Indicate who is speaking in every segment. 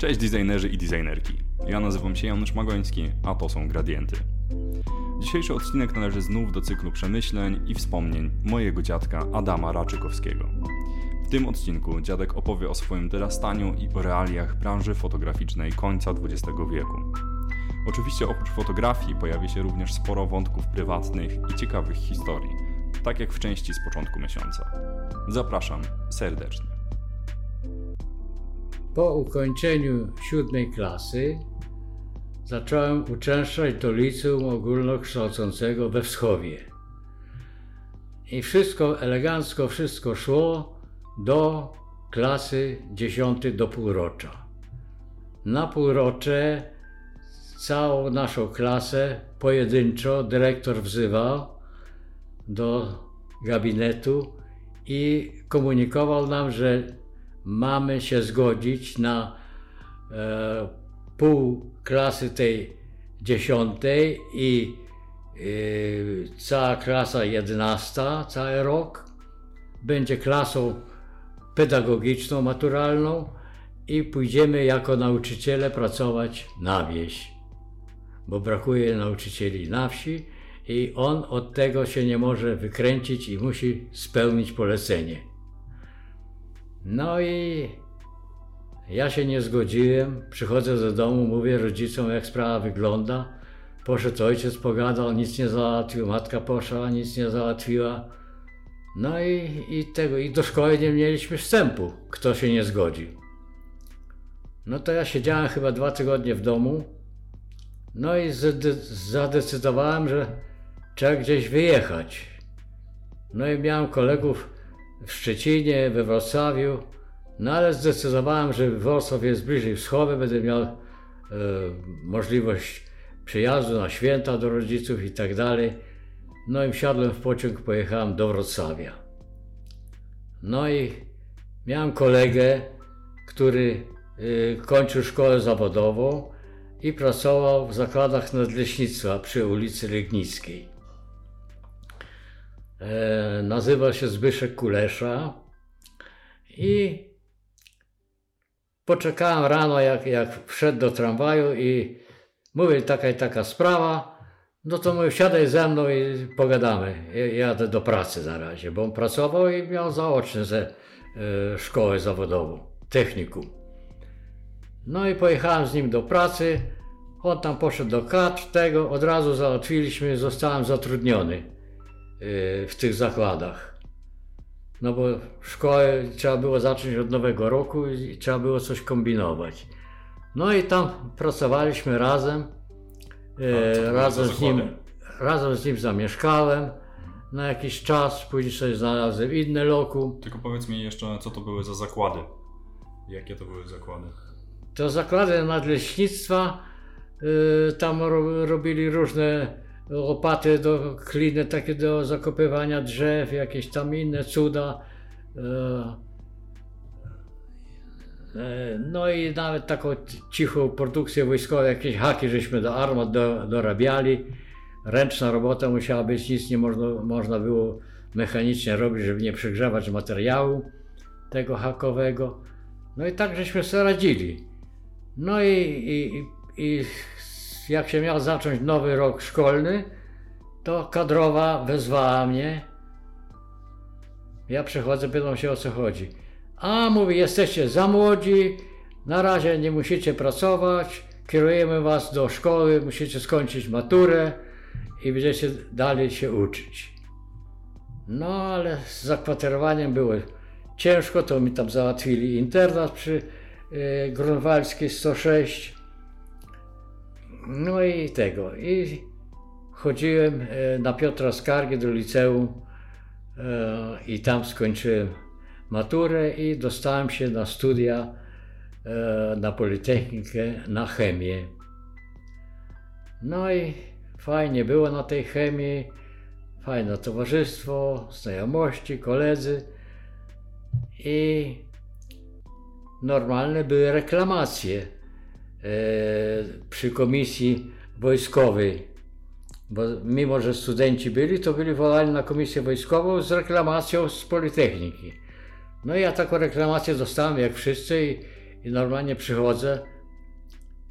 Speaker 1: Cześć designerzy i designerki. Ja nazywam się Janusz Magoński, a to są Gradienty. Dzisiejszy odcinek należy znów do cyklu przemyśleń i wspomnień mojego dziadka Adama Raczykowskiego. W tym odcinku dziadek opowie o swoim dorastaniu i o realiach branży fotograficznej końca XX wieku. Oczywiście oprócz fotografii pojawi się również sporo wątków prywatnych i ciekawych historii, tak jak w części z początku miesiąca. Zapraszam serdecznie.
Speaker 2: Po ukończeniu siódmej klasy zacząłem uczęszczać do liceum ogólnokształcącego we Wschowie. I wszystko elegancko, wszystko szło do klasy dziesiątej do półrocza. Na półrocze całą naszą klasę pojedynczo dyrektor wzywał do gabinetu i komunikował nam, że mamy się zgodzić na e, pół klasy tej dziesiątej i e, cała klasa jedenasta, cały rok będzie klasą pedagogiczną, maturalną i pójdziemy jako nauczyciele pracować na wieś, bo brakuje nauczycieli na wsi i on od tego się nie może wykręcić i musi spełnić polecenie. No i ja się nie zgodziłem. Przychodzę do domu, mówię rodzicom, jak sprawa wygląda. Poszedł ojciec, pogadał, nic nie załatwił, matka poszła, nic nie załatwiła. No i, i tego, i do szkoły nie mieliśmy wstępu, kto się nie zgodził. No to ja siedziałem chyba dwa tygodnie w domu. No i zadecydowałem, że trzeba gdzieś wyjechać. No i miałem kolegów w Szczecinie, we Wrocławiu, no ale zdecydowałem, że Wrocław jest bliżej wschowy, będę miał e, możliwość przyjazdu na święta do rodziców i tak dalej. No i wsiadłem w pociąg, pojechałem do Wrocławia. No i miałem kolegę, który y, kończył szkołę zawodową i pracował w zakładach nadleśnictwa przy ulicy Legnickiej. E, nazywa się Zbyszek Kulesza i poczekałem rano, jak, jak wszedł do tramwaju i mówię, taka i taka sprawa, no to mówię, wsiadaj ze mną i pogadamy. Jadę do pracy na razie, bo on pracował i miał zaoczne ze e, szkołę zawodową, technikum. No i pojechałem z nim do pracy, on tam poszedł do kadr, tego od razu załatwiliśmy, zostałem zatrudniony w tych zakładach. No bo szkołę trzeba było zacząć od nowego roku i trzeba było coś kombinować. No i tam pracowaliśmy razem. Y, razem z nim, razem z nim zamieszkałem na jakiś czas, później sobie znalazłem inne lokum.
Speaker 1: Tylko powiedz mi jeszcze, co to były za zakłady? Jakie to były zakłady?
Speaker 2: To zakłady nadleśnictwa, yy, tam ro, robili różne łopaty do kliny, takie do zakopywania drzew, jakieś tam inne cuda. E, e, no i nawet taką cichą produkcję wojskową, jakieś haki żeśmy do armat do, dorabiali. Ręczna robota musiała być, nic nie można, można było mechanicznie robić, żeby nie przegrzewać materiału tego hakowego. No i tak żeśmy sobie radzili. No i, i, i jak się miał zacząć nowy rok szkolny, to kadrowa wezwała mnie. Ja przychodzę, pytam się o co chodzi. A mówi, jesteście za młodzi, na razie nie musicie pracować, kierujemy was do szkoły, musicie skończyć maturę i będziecie dalej się uczyć. No ale z zakwaterowaniem było ciężko, to mi tam załatwili internat przy y, Grunwaldzkiej 106. No i tego. I chodziłem e, na Piotra Skargi do liceum e, i tam skończyłem maturę i dostałem się na studia e, na Politechnikę na chemię. No i fajnie było na tej chemii, fajne towarzystwo, znajomości, koledzy i normalne były reklamacje przy komisji wojskowej bo mimo, że studenci byli, to byli wolani na komisję wojskową z reklamacją z Politechniki. No i ja taką reklamację dostałem jak wszyscy i, i normalnie przychodzę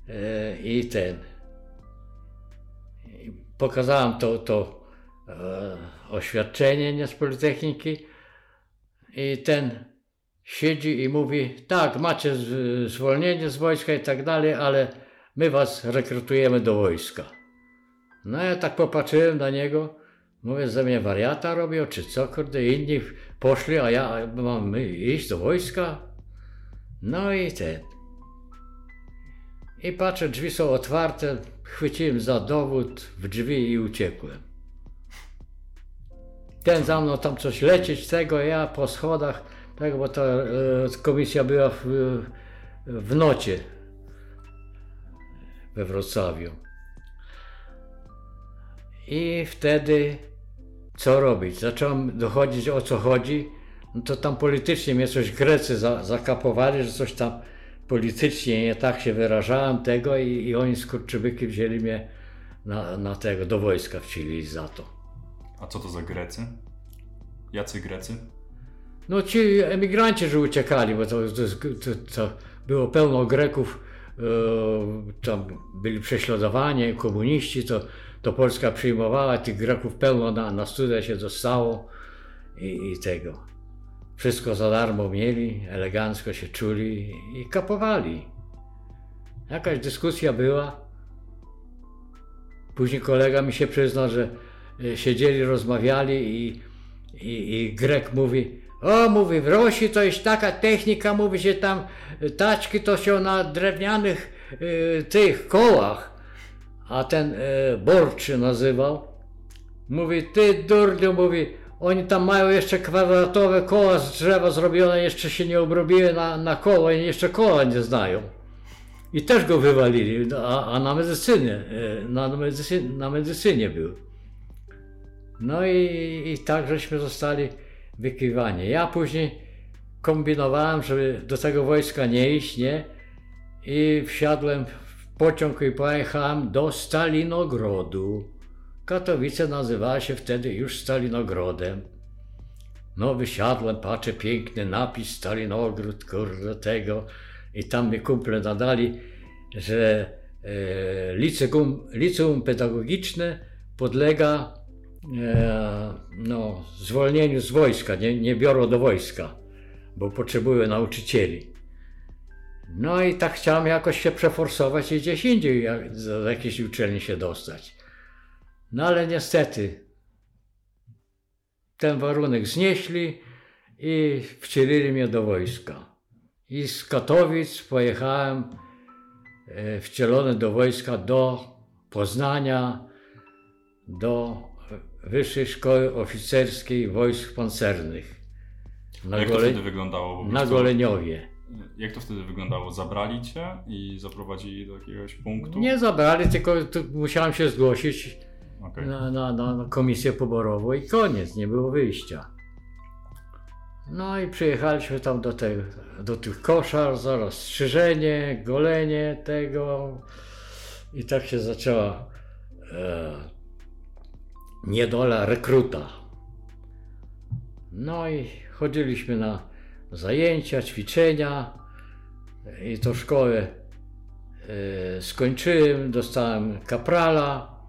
Speaker 2: e, i ten. Pokazałem to, to oświadczenie nie z Politechniki i ten siedzi i mówi, tak, macie zwolnienie z wojska i tak dalej, ale my was rekrutujemy do wojska. No ja tak popatrzyłem na niego, mówię, ze mnie wariata robią, czy co, kurde, inni poszli, a ja mam iść do wojska? No i ten. I patrzę, drzwi są otwarte, chwyciłem za dowód w drzwi i uciekłem. Ten za mną tam coś lecieć, tego ja po schodach, tego, bo ta e, komisja była w, w nocie we Wrocławiu. I wtedy co robić? Zacząłem dochodzić o co chodzi. No to tam politycznie mnie coś Grecy za, zakapowali, że coś tam politycznie nie tak się wyrażałem tego i, i oni skurczybyki wzięli mnie na, na tego, do wojska wcieli za to.
Speaker 1: A co to za Grecy? Jacy Grecy?
Speaker 2: No ci emigranci, że uciekali, bo to, to, to, było pełno Greków, e, tam byli prześladowani, komuniści, to, to Polska przyjmowała, tych Greków pełno na, na studia się dostało i, i tego. Wszystko za darmo mieli, elegancko się czuli i kapowali. Jakaś dyskusja była. Później kolega mi się przyznał, że e, siedzieli, rozmawiali i, i, i Grek mówi, o, mówi, w Rosji to jest taka technika, mówi, że tam taczki to się na drewnianych y, tych kołach. A ten y, Borczy nazywał. Mówi, ty durniu, mówi, oni tam mają jeszcze kwadratowe koła z drzewa zrobione, jeszcze się nie obrobiły na, na koło i jeszcze koła nie znają. I też go wywalili, a, a na medycynie, y, na, medycynie, na medycynie był. No i, i tak żeśmy zostali wykiwanie. Ja później kombinowałem, żeby do tego wojska nie iść, nie? I wsiadłem w pociąg i pojechałem do Stalinogrodu. Katowice nazywała się wtedy już Stalinogrodem. No wysiadłem, patrzę, piękny napis Stalinogród, kurde tego. I tam mi kumple nadali, że e, liceum, liceum pedagogiczne podlega e, no, zwolnieniu z wojska, nie, nie biorą do wojska, bo potrzebują nauczycieli. No i tak chciałem jakoś się przeforsować i gdzieś indziej do jakiejś uczelni się dostać. No ale niestety ten warunek znieśli i wcielili mnie do wojska. I z Katowic pojechałem e, wcielony do wojska do Poznania, do Wyższej Szkoły Oficerskiej Wojsk Pancernych.
Speaker 1: Na jak Gole... to wtedy wyglądało?
Speaker 2: Na Goleniowie.
Speaker 1: Jak to wtedy wyglądało? Zabrali cię i zaprowadzili do jakiegoś punktu?
Speaker 2: Nie zabrali, tylko musiałem się zgłosić okay. na, na, na komisję poborową i koniec, nie było wyjścia. No i przyjechaliśmy tam do, tej, do tych koszar, zaraz strzyżenie, golenie tego i tak się zaczęła e, niedola rekruta. No i chodziliśmy na zajęcia, ćwiczenia i to szkołę e, skończyłem, dostałem kaprala.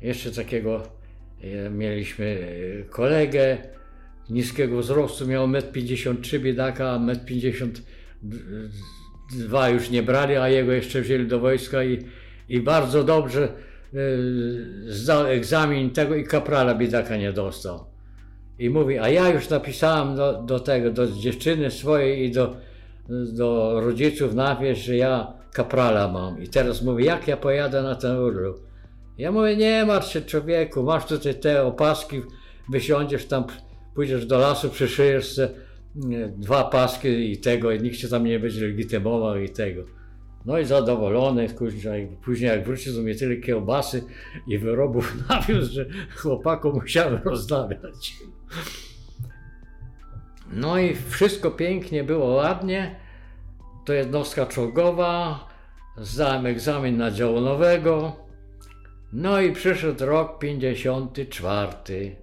Speaker 2: Jeszcze takiego e, mieliśmy e, kolegę niskiego wzrostu, miał 1,53 m biedaka, a 1,52 m już nie brali, a jego jeszcze wzięli do wojska i, i bardzo dobrze zdał egzamin tego i kaprala biedaka nie dostał. I mówi, a ja już napisałem do, do tego, do dziewczyny swojej i do, do rodziców na wieś, że ja kaprala mam. I teraz mówi, jak ja pojadę na ten urlop? Ja mówię, nie martw się człowieku, masz tutaj te opaski, wysiądziesz tam, pójdziesz do lasu, przyszyjesz se dwa paski i tego, i nikt się tam nie będzie legitymował i tego. No i zadowolony, później jak wrócił, to mnie tyle kiełbasy i wyrobów nawiózł, że chłopakom musiałem rozdawiać. No i wszystko pięknie było, ładnie. To jednostka czołgowa, zdałem egzamin na działonowego. No i przyszedł rok 54.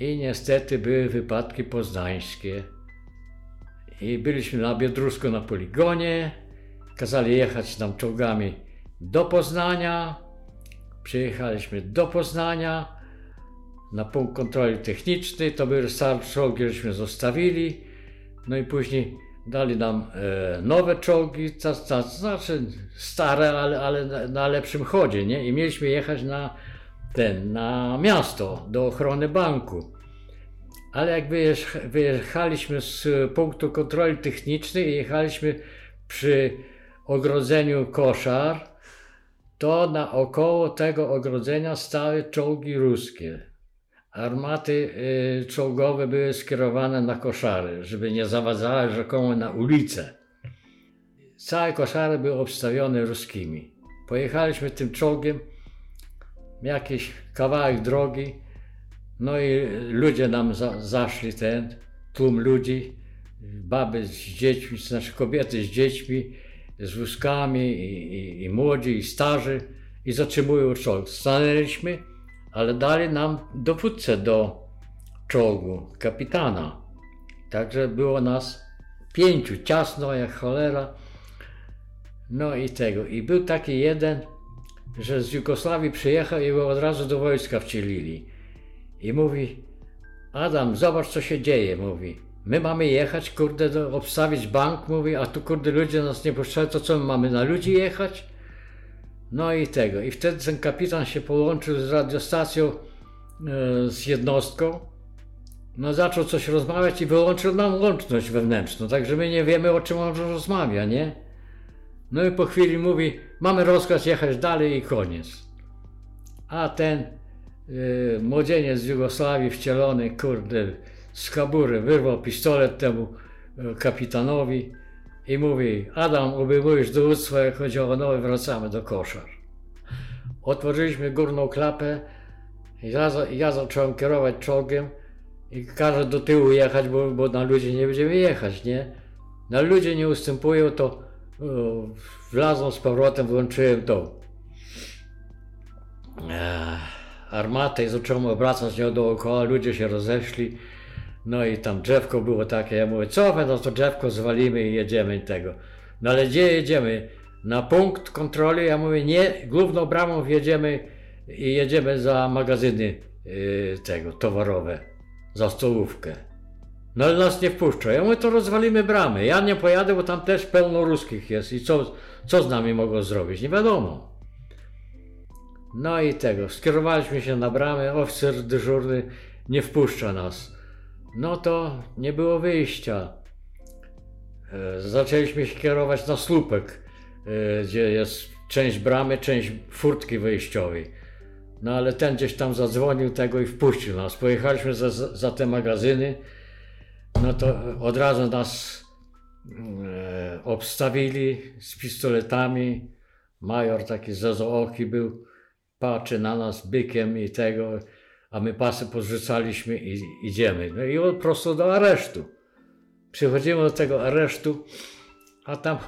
Speaker 2: I niestety były wypadki poznańskie. I byliśmy na Biedrusku na poligonie kazali jechać nam czołgami do Poznania. Przyjechaliśmy do Poznania na punkt kontroli technicznej. To były stare czołgi, żeśmy zostawili. No i później dali nam e, nowe czołgi, to, to znaczy stare, ale, ale na, na, lepszym chodzie, nie? I mieliśmy jechać na ten, na miasto, do ochrony banku. Ale jak wyjechaliśmy z punktu kontroli technicznej i jechaliśmy przy ogrodzeniu koszar, to naokoło tego ogrodzenia stały czołgi ruskie. Armaty y, czołgowe były skierowane na koszary, żeby nie zawadzały rzekomo na ulicę. Całe koszary były obstawione ruskimi. Pojechaliśmy tym czołgiem jakiś kawałek drogi, no i ludzie nam za, zaszli ten tłum ludzi, baby z dziećmi, znaczy kobiety z dziećmi, z wózkami i, i, i młodzi i starzy i zatrzymują czołg. Stanęliśmy, ale dali nam dowódcę do czołgu, kapitana. Także było nas pięciu, ciasno jak cholera. No i tego. I był taki jeden, że z Jugosławii przyjechał i go od razu do wojska wcielili. I mówi, Adam, zobacz co się dzieje, mówi. My mamy jechać, kurde, do, obstawić bank, mówi, a tu kurde ludzie nas nie puszczają, to co my mamy na ludzi jechać? No i tego. I wtedy ten kapitan się połączył z radiostacją, e, z jednostką. No zaczął coś rozmawiać i wyłączył nam łączność wewnętrzną, także my nie wiemy o czym on rozmawia, nie? No i po chwili mówi, mamy rozkaz jechać dalej i koniec. A ten y, młodzieniec z Jugosławii wcielony, kurde, z kabury wyrwał pistolet temu y, kapitanowi i mówi, Adam, obejmujesz dowództwo, jak chodzi o nowe, wracamy do koszar. Otworzyliśmy górną klapę i ja, ja zacząłem kierować czołgiem i każę do tyłu jechać, bo, bo na ludzie nie będziemy jechać, nie? Na ludzie nie ustępują, to wlazłem z powrotem, włączyłem to armatę i zacząłem obracać nią dookoła, ludzie się rozeszli. No i tam drzewko było takie, ja mówię, co no to drzewko zwalimy i jedziemy tego. No ale gdzie jedziemy? Na punkt kontroli, ja mówię, nie, główną bramą wjedziemy i jedziemy za magazyny yy, tego, towarowe, za stołówkę. No ale nas nie wpuszcza. Ja mówię, to rozwalimy bramy. Ja nie pojadę, bo tam też pełno ruskich jest i co, co z nami mogą zrobić? Nie wiadomo. No i tego, skierowaliśmy się na bramę, oficer dyżurny nie wpuszcza nas. No to nie było wyjścia. E, zaczęliśmy się kierować na słupek, e, gdzie jest część bramy, część furtki wejściowej. No ale ten gdzieś tam zadzwonił tego i wpuścił nas. Pojechaliśmy za, za te magazyny no to od razu nas e, obstawili z pistoletami. Major taki zazooki był, patrzy na nas bykiem i tego, a my pasy podrzucaliśmy i idziemy. No i on prosto do aresztu. Przychodzimy do tego aresztu, a tam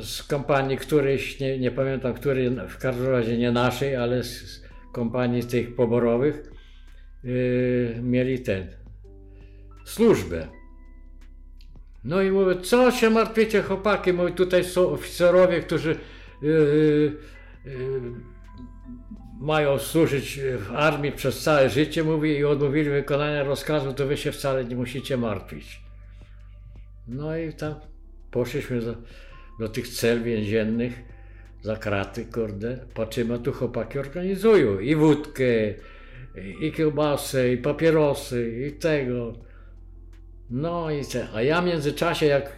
Speaker 2: z kompanii którejś, nie, nie pamiętam której, w każdym razie nie naszej, ale z kompanii tych poborowych, yy, mieli ten służbę. No i mówię, co się martwicie chłopaki, moi tutaj są oficerowie, którzy yy, yy, mają służyć w armii przez całe życie, mówi, i odmówili wykonania rozkazu, to wy się wcale nie musicie martwić. No i tam poszliśmy do, do tych cel więziennych, za kraty, kurde, patrzymy, tu chłopaki organizują i wódkę, i kiełbasę, i papierosy, i tego. No i co? A ja w międzyczasie, jak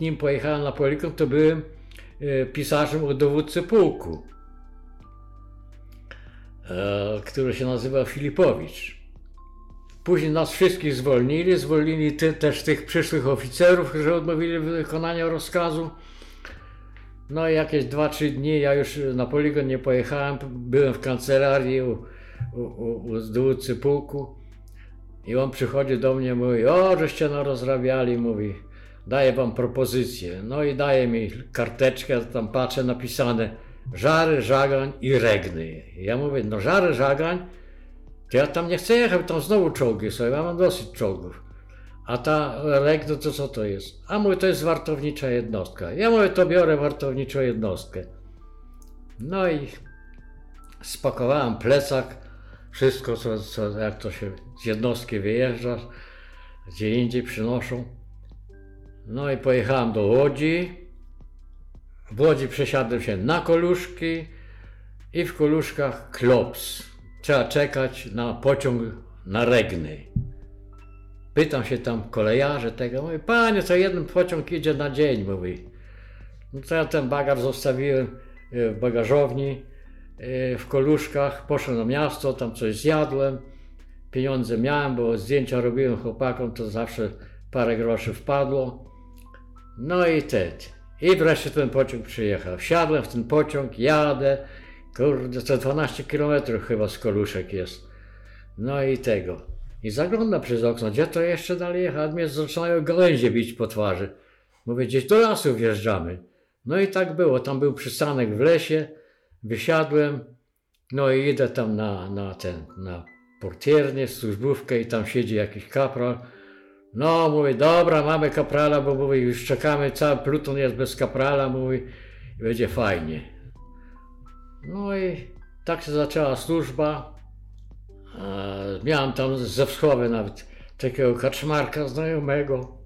Speaker 2: nim pojechałem na poligon, to byłem e, pisarzem u dowódcy pułku, który się nazywa Filipowicz. Później nas wszystkich zwolnili, zwolnili ty, też tych przyszłych oficerów, którzy odmówili wykonania rozkazu. No i jakieś 2-3 dni ja już na poligon nie pojechałem, byłem w kancelarii u, u, u, u dowódcy pułku. I on przychodzi do mnie, mówi, o, żeście no rozrabiali, mówi, daję wam propozycję. No i daje mi karteczkę, tam patrzę napisane żary, żagań i regny. Ja mówię, no żary, żagań, to ja tam nie chcę jechać, tam znowu czołgi są, ja mam dosyć czołgów. A ta REG, no to co to jest? A mój to jest wartownicza jednostka. Ja mówię, to biorę wartowniczą jednostkę. No i spakowałem plecak, wszystko, co, co, jak to się z jednostki wyjeżdża, gdzie indziej przynoszą. No i pojechałem do Łodzi. W Łodzi przesiadłem się na koluszki i w koluszkach klops. Trzeba czekać na pociąg na Regny. Pytam się tam kolejarze tego, mówi, panie, co jeden pociąg idzie na dzień, mówi. No to ja ten bagaż zostawiłem e, w bagażowni, e, w koluszkach, poszedłem na miasto, tam coś zjadłem, pieniądze miałem, bo zdjęcia robiłem chłopakom, to zawsze parę groszy wpadło. No i ten. I wreszcie ten pociąg przyjechał. Wsiadłem w ten pociąg, jadę, kurde, to 12 km chyba z koluszek jest. No i tego. I zagląda przez okno, gdzie to jeszcze dalej jechać? Mnie zaczynają gałęzie bić po twarzy. Mówię, gdzieś do lasu wjeżdżamy. No i tak było, tam był przystanek w lesie, wysiadłem, no i idę tam na, na ten, na portiernię, służbówkę i tam siedzi jakiś kapral. No, mówi, dobra, mamy kaprala, bo mówi, już czekamy, cały pluton jest bez kaprala, mówi, będzie fajnie. No i tak się zaczęła służba. Miałem tam ze wschowy nawet takiego kaczmarka znajomego.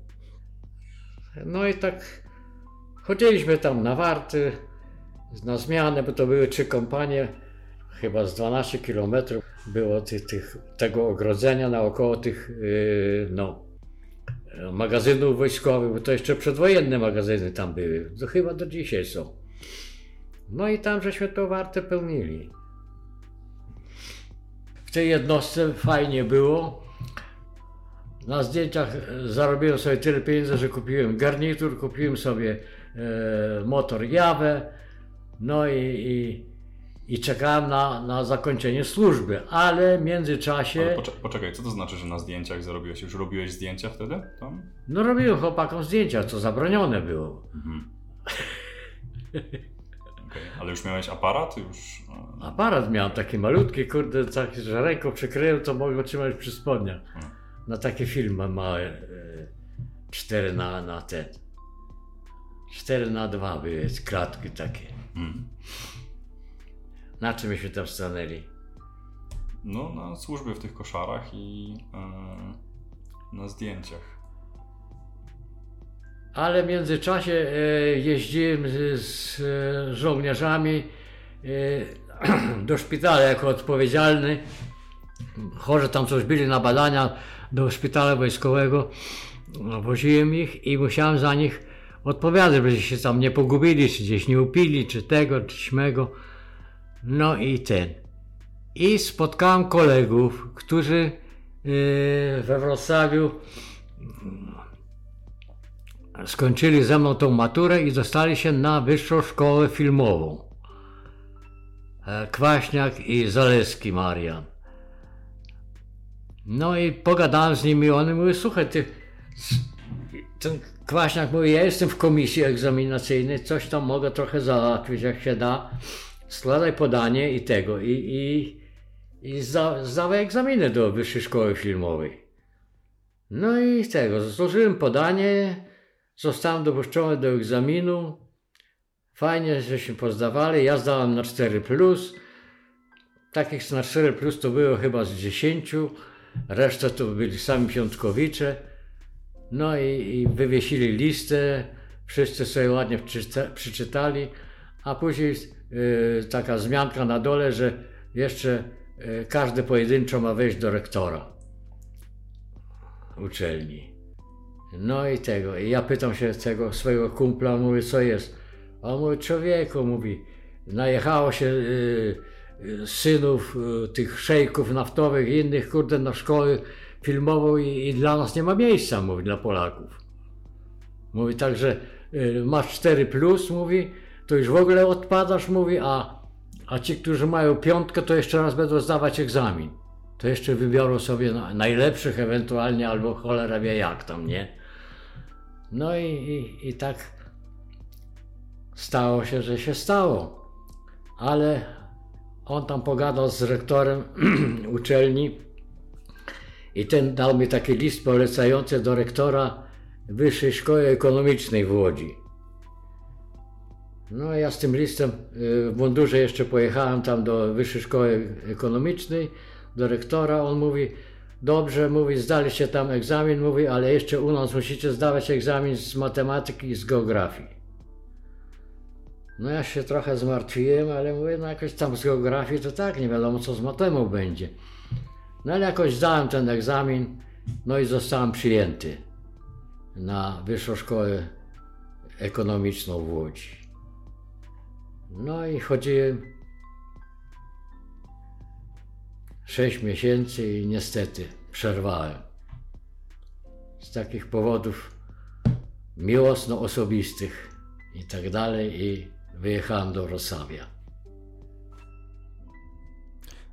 Speaker 2: No i tak chodziliśmy tam na warty, na zmianę, bo to były trzy kompanie, chyba z 12 kilometrów było tych, tych, tego ogrodzenia naokoło tych yy, no, magazynów wojskowych, bo to jeszcze przedwojenne magazyny tam były, to chyba do dzisiaj są. No i tam żeśmy to wartę pełnili. W tej jednostce fajnie było. Na zdjęciach zarobiłem sobie tyle pieniędzy, że kupiłem garnitur, kupiłem sobie e, motor Jawę, no i, i, i czekałem na, na zakończenie służby, ale w międzyczasie...
Speaker 1: Ale poczekaj, poczekaj, co to znaczy, że na zdjęciach zarobiłeś? Już robiłeś zdjęcia wtedy tam?
Speaker 2: No robiłem chłopakom zdjęcia, co zabronione było.
Speaker 1: Mhm. Okay. Ale już miałeś aparat? Już... e,
Speaker 2: Aparat miałem taki malutki, kurde, taki, że ręką przykryłem, to mogę trzymać przy spodniach.
Speaker 1: Hmm.
Speaker 2: Na takie filmy małe, e, cztery na, na ten. Cztery na dwa były kratki takie.
Speaker 1: Mm.
Speaker 2: Na czym myśmy tam stanęli?
Speaker 1: No, na służbie w tych koszarach i e, na zdjęciach.
Speaker 2: Ale w międzyczasie e, jeździłem z, z e, żołnierzami do szpitala jako odpowiedzialny. Chorzy tam coś byli na badania do szpitala wojskowego. Woziłem ich i musiałem za nich odpowiadać, żeby się tam nie pogubili, czy gdzieś nie upili, czy tego, czy śmego. No i ten. I spotkałem kolegów, którzy e, we Wrocławiu skończyli ze mną tą maturę i dostali się na wyższą szkołę filmową. E, Kwaśniak i Zaleski Marian. No i pogadałem z nimi, one mówią, słuchaj, ty, ten Kwaśniak mówi, ja jestem w komisji egzaminacyjnej, coś tam mogę trochę załatwić, jak się da. Składaj podanie i tego, i, i, i zda, zdawaj egzaminy do Wyższej Szkoły Filmowej. No i tego, złożyłem podanie, zostałem dopuszczony do egzaminu. Fajnie, żeśmy pozdawali. Ja zdałem na 4. Takich na 4 to było chyba z 10. Reszta to byli sami piątkowicze. No i, i wywiesili listę. Wszyscy sobie ładnie przeczyta, przeczytali. A później y, taka zmianka na dole, że jeszcze y, każdy pojedynczo ma wejść do rektora uczelni. No i tego. I ja pytam się tego swojego kumpla, mówię, co jest. A on mówi, człowieku, mówi, najechało się y, synów tych szejków naftowych i innych, kurde, na szkołę filmową i, i dla nas nie ma miejsca, mówi, dla Polaków. Mówi, także masz 4 plus, mówi, to już w ogóle odpadasz, mówi, a, a ci, którzy mają piątkę, to jeszcze raz będą zdawać egzamin. To jeszcze wybiorą sobie na, najlepszych ewentualnie, albo cholera wie jak tam, nie? No i, i, i tak stało się, że się stało. Ale on tam pogadał z rektorem uczelni I ten dał mi taki list polecający do rektora Wyższej Szkoły Ekonomicznej w Łodzi. No ja z tym listem y, w mundurze jeszcze pojechałem tam do Wyższej Szkoły Ekonomicznej, do rektora. On mówi, dobrze, mówi, zdaliście tam egzamin, mówi, ale jeszcze u nas musicie zdawać egzamin z matematyki i z geografii. No ja się trochę zmartwiłem, ale mówię, no jakoś tam z geografii to tak, nie wiadomo co z matemą będzie. No ale jakoś zdałem ten egzamin, no i zostałem przyjęty na Wyższą Szkołę Ekonomiczną w Łodzi. No i chodziłem 6 miesięcy i niestety przerwałem. Z takich powodów miłosno-osobistych i tak dalej i wyjechałem do Wrocławia.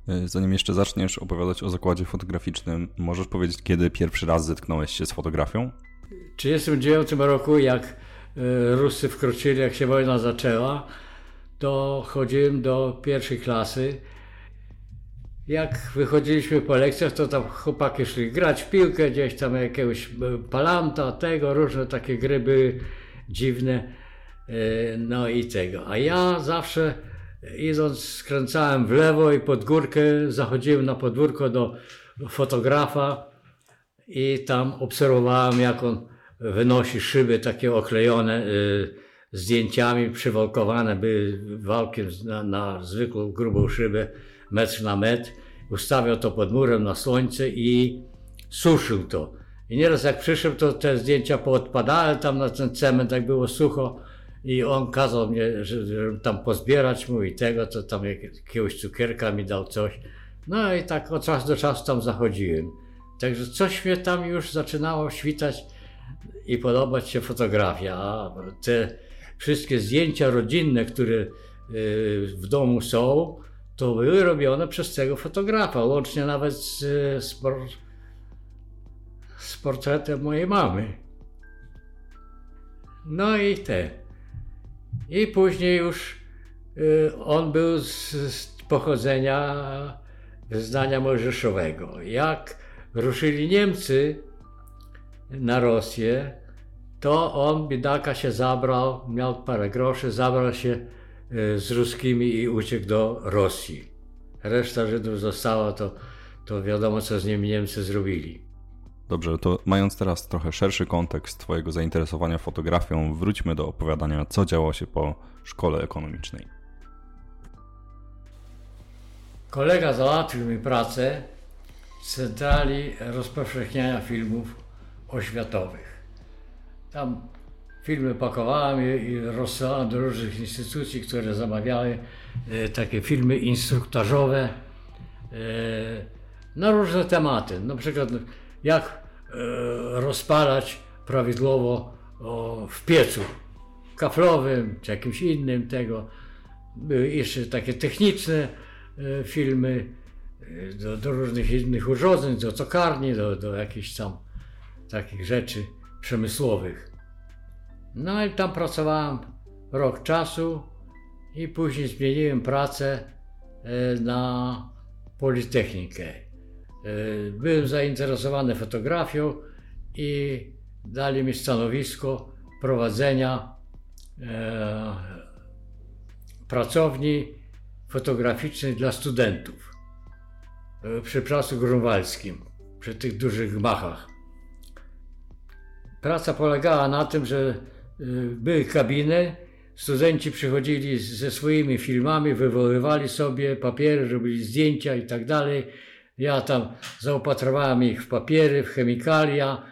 Speaker 1: E, zanim jeszcze zaczniesz opowiadać o zakładzie fotograficznym, możesz powiedzieć, kiedy pierwszy raz zetknąłeś się z fotografią?
Speaker 2: W 1939 roku, jak e, Ruscy wkroczyli, jak się wojna zaczęła, to chodziłem do pierwszej klasy. Jak wychodziliśmy po lekcjach, to tam chłopaki szli grać w piłkę, gdzieś tam jakiegoś e, palanta, tego, różne takie gry były dziwne. No i tego. A ja zawsze idąc skręcałem w lewo i pod górkę zachodziłem na podwórko do fotografa i tam obserwowałem jak on wynosi szyby takie oklejone y, zdjęciami, przywalkowane były walkiem na, na zwykłą grubą szybę metr na metr. Ustawiał to pod murem na słońce i suszył to. I nieraz jak przyszedł, to te zdjęcia poodpadały tam na ten cement, jak było sucho i on kazał mnie, że, że tam pozbierać mu i tego, to tam jakiegoś cukierka mi dał coś. No i tak od czasu do czasu tam zachodziłem. Także coś mnie tam już zaczynało świtać i podobać się fotografia. A te wszystkie zdjęcia rodzinne, które y, w domu są, to były robione przez tego fotografa, łącznie nawet z, z, z portretem mojej mamy. No i te. I później już y, on był z, z pochodzenia wyznania mojżeszowego. Jak ruszyli Niemcy na Rosję, to on, biedaka, się zabrał, miał parę groszy, zabrał się y, z ruskimi i uciekł do Rosji. Reszta Żydów została, to, to wiadomo, co z nim Niemcy zrobili.
Speaker 1: Dobrze, to mając teraz trochę szerszy kontekst Twojego zainteresowania fotografią, wróćmy do opowiadania, co działo się po szkole ekonomicznej.
Speaker 2: Kolega załatwił mi pracę w Centrali Rozpowszechniania Filmów Oświatowych. Tam filmy pakowałem i rozsyłałem do różnych instytucji, które zamawiały e, takie filmy instruktażowe e, na różne tematy. Na przykład jak e, rozpalać prawidłowo w piecu kaflowym czy jakimś innym tego. Były jeszcze takie techniczne filmy do, do różnych innych urządzeń, do tokarni, do, do jakichś tam takich rzeczy przemysłowych. No i tam pracowałem rok czasu i później zmieniłem pracę na Politechnikę. E, byłem zainteresowany fotografią i dali mi stanowisko prowadzenia e, pracowni fotograficznej dla studentów e, przy Placu Grunwaldzkim, przy tych dużych gmachach. Praca polegała na tym, że były kabiny, studenci przychodzili ze swoimi filmami, wywoływali sobie papiery, robili zdjęcia i tak dalej. Ja tam zaopatrowałem ich w papiery, w chemikalia,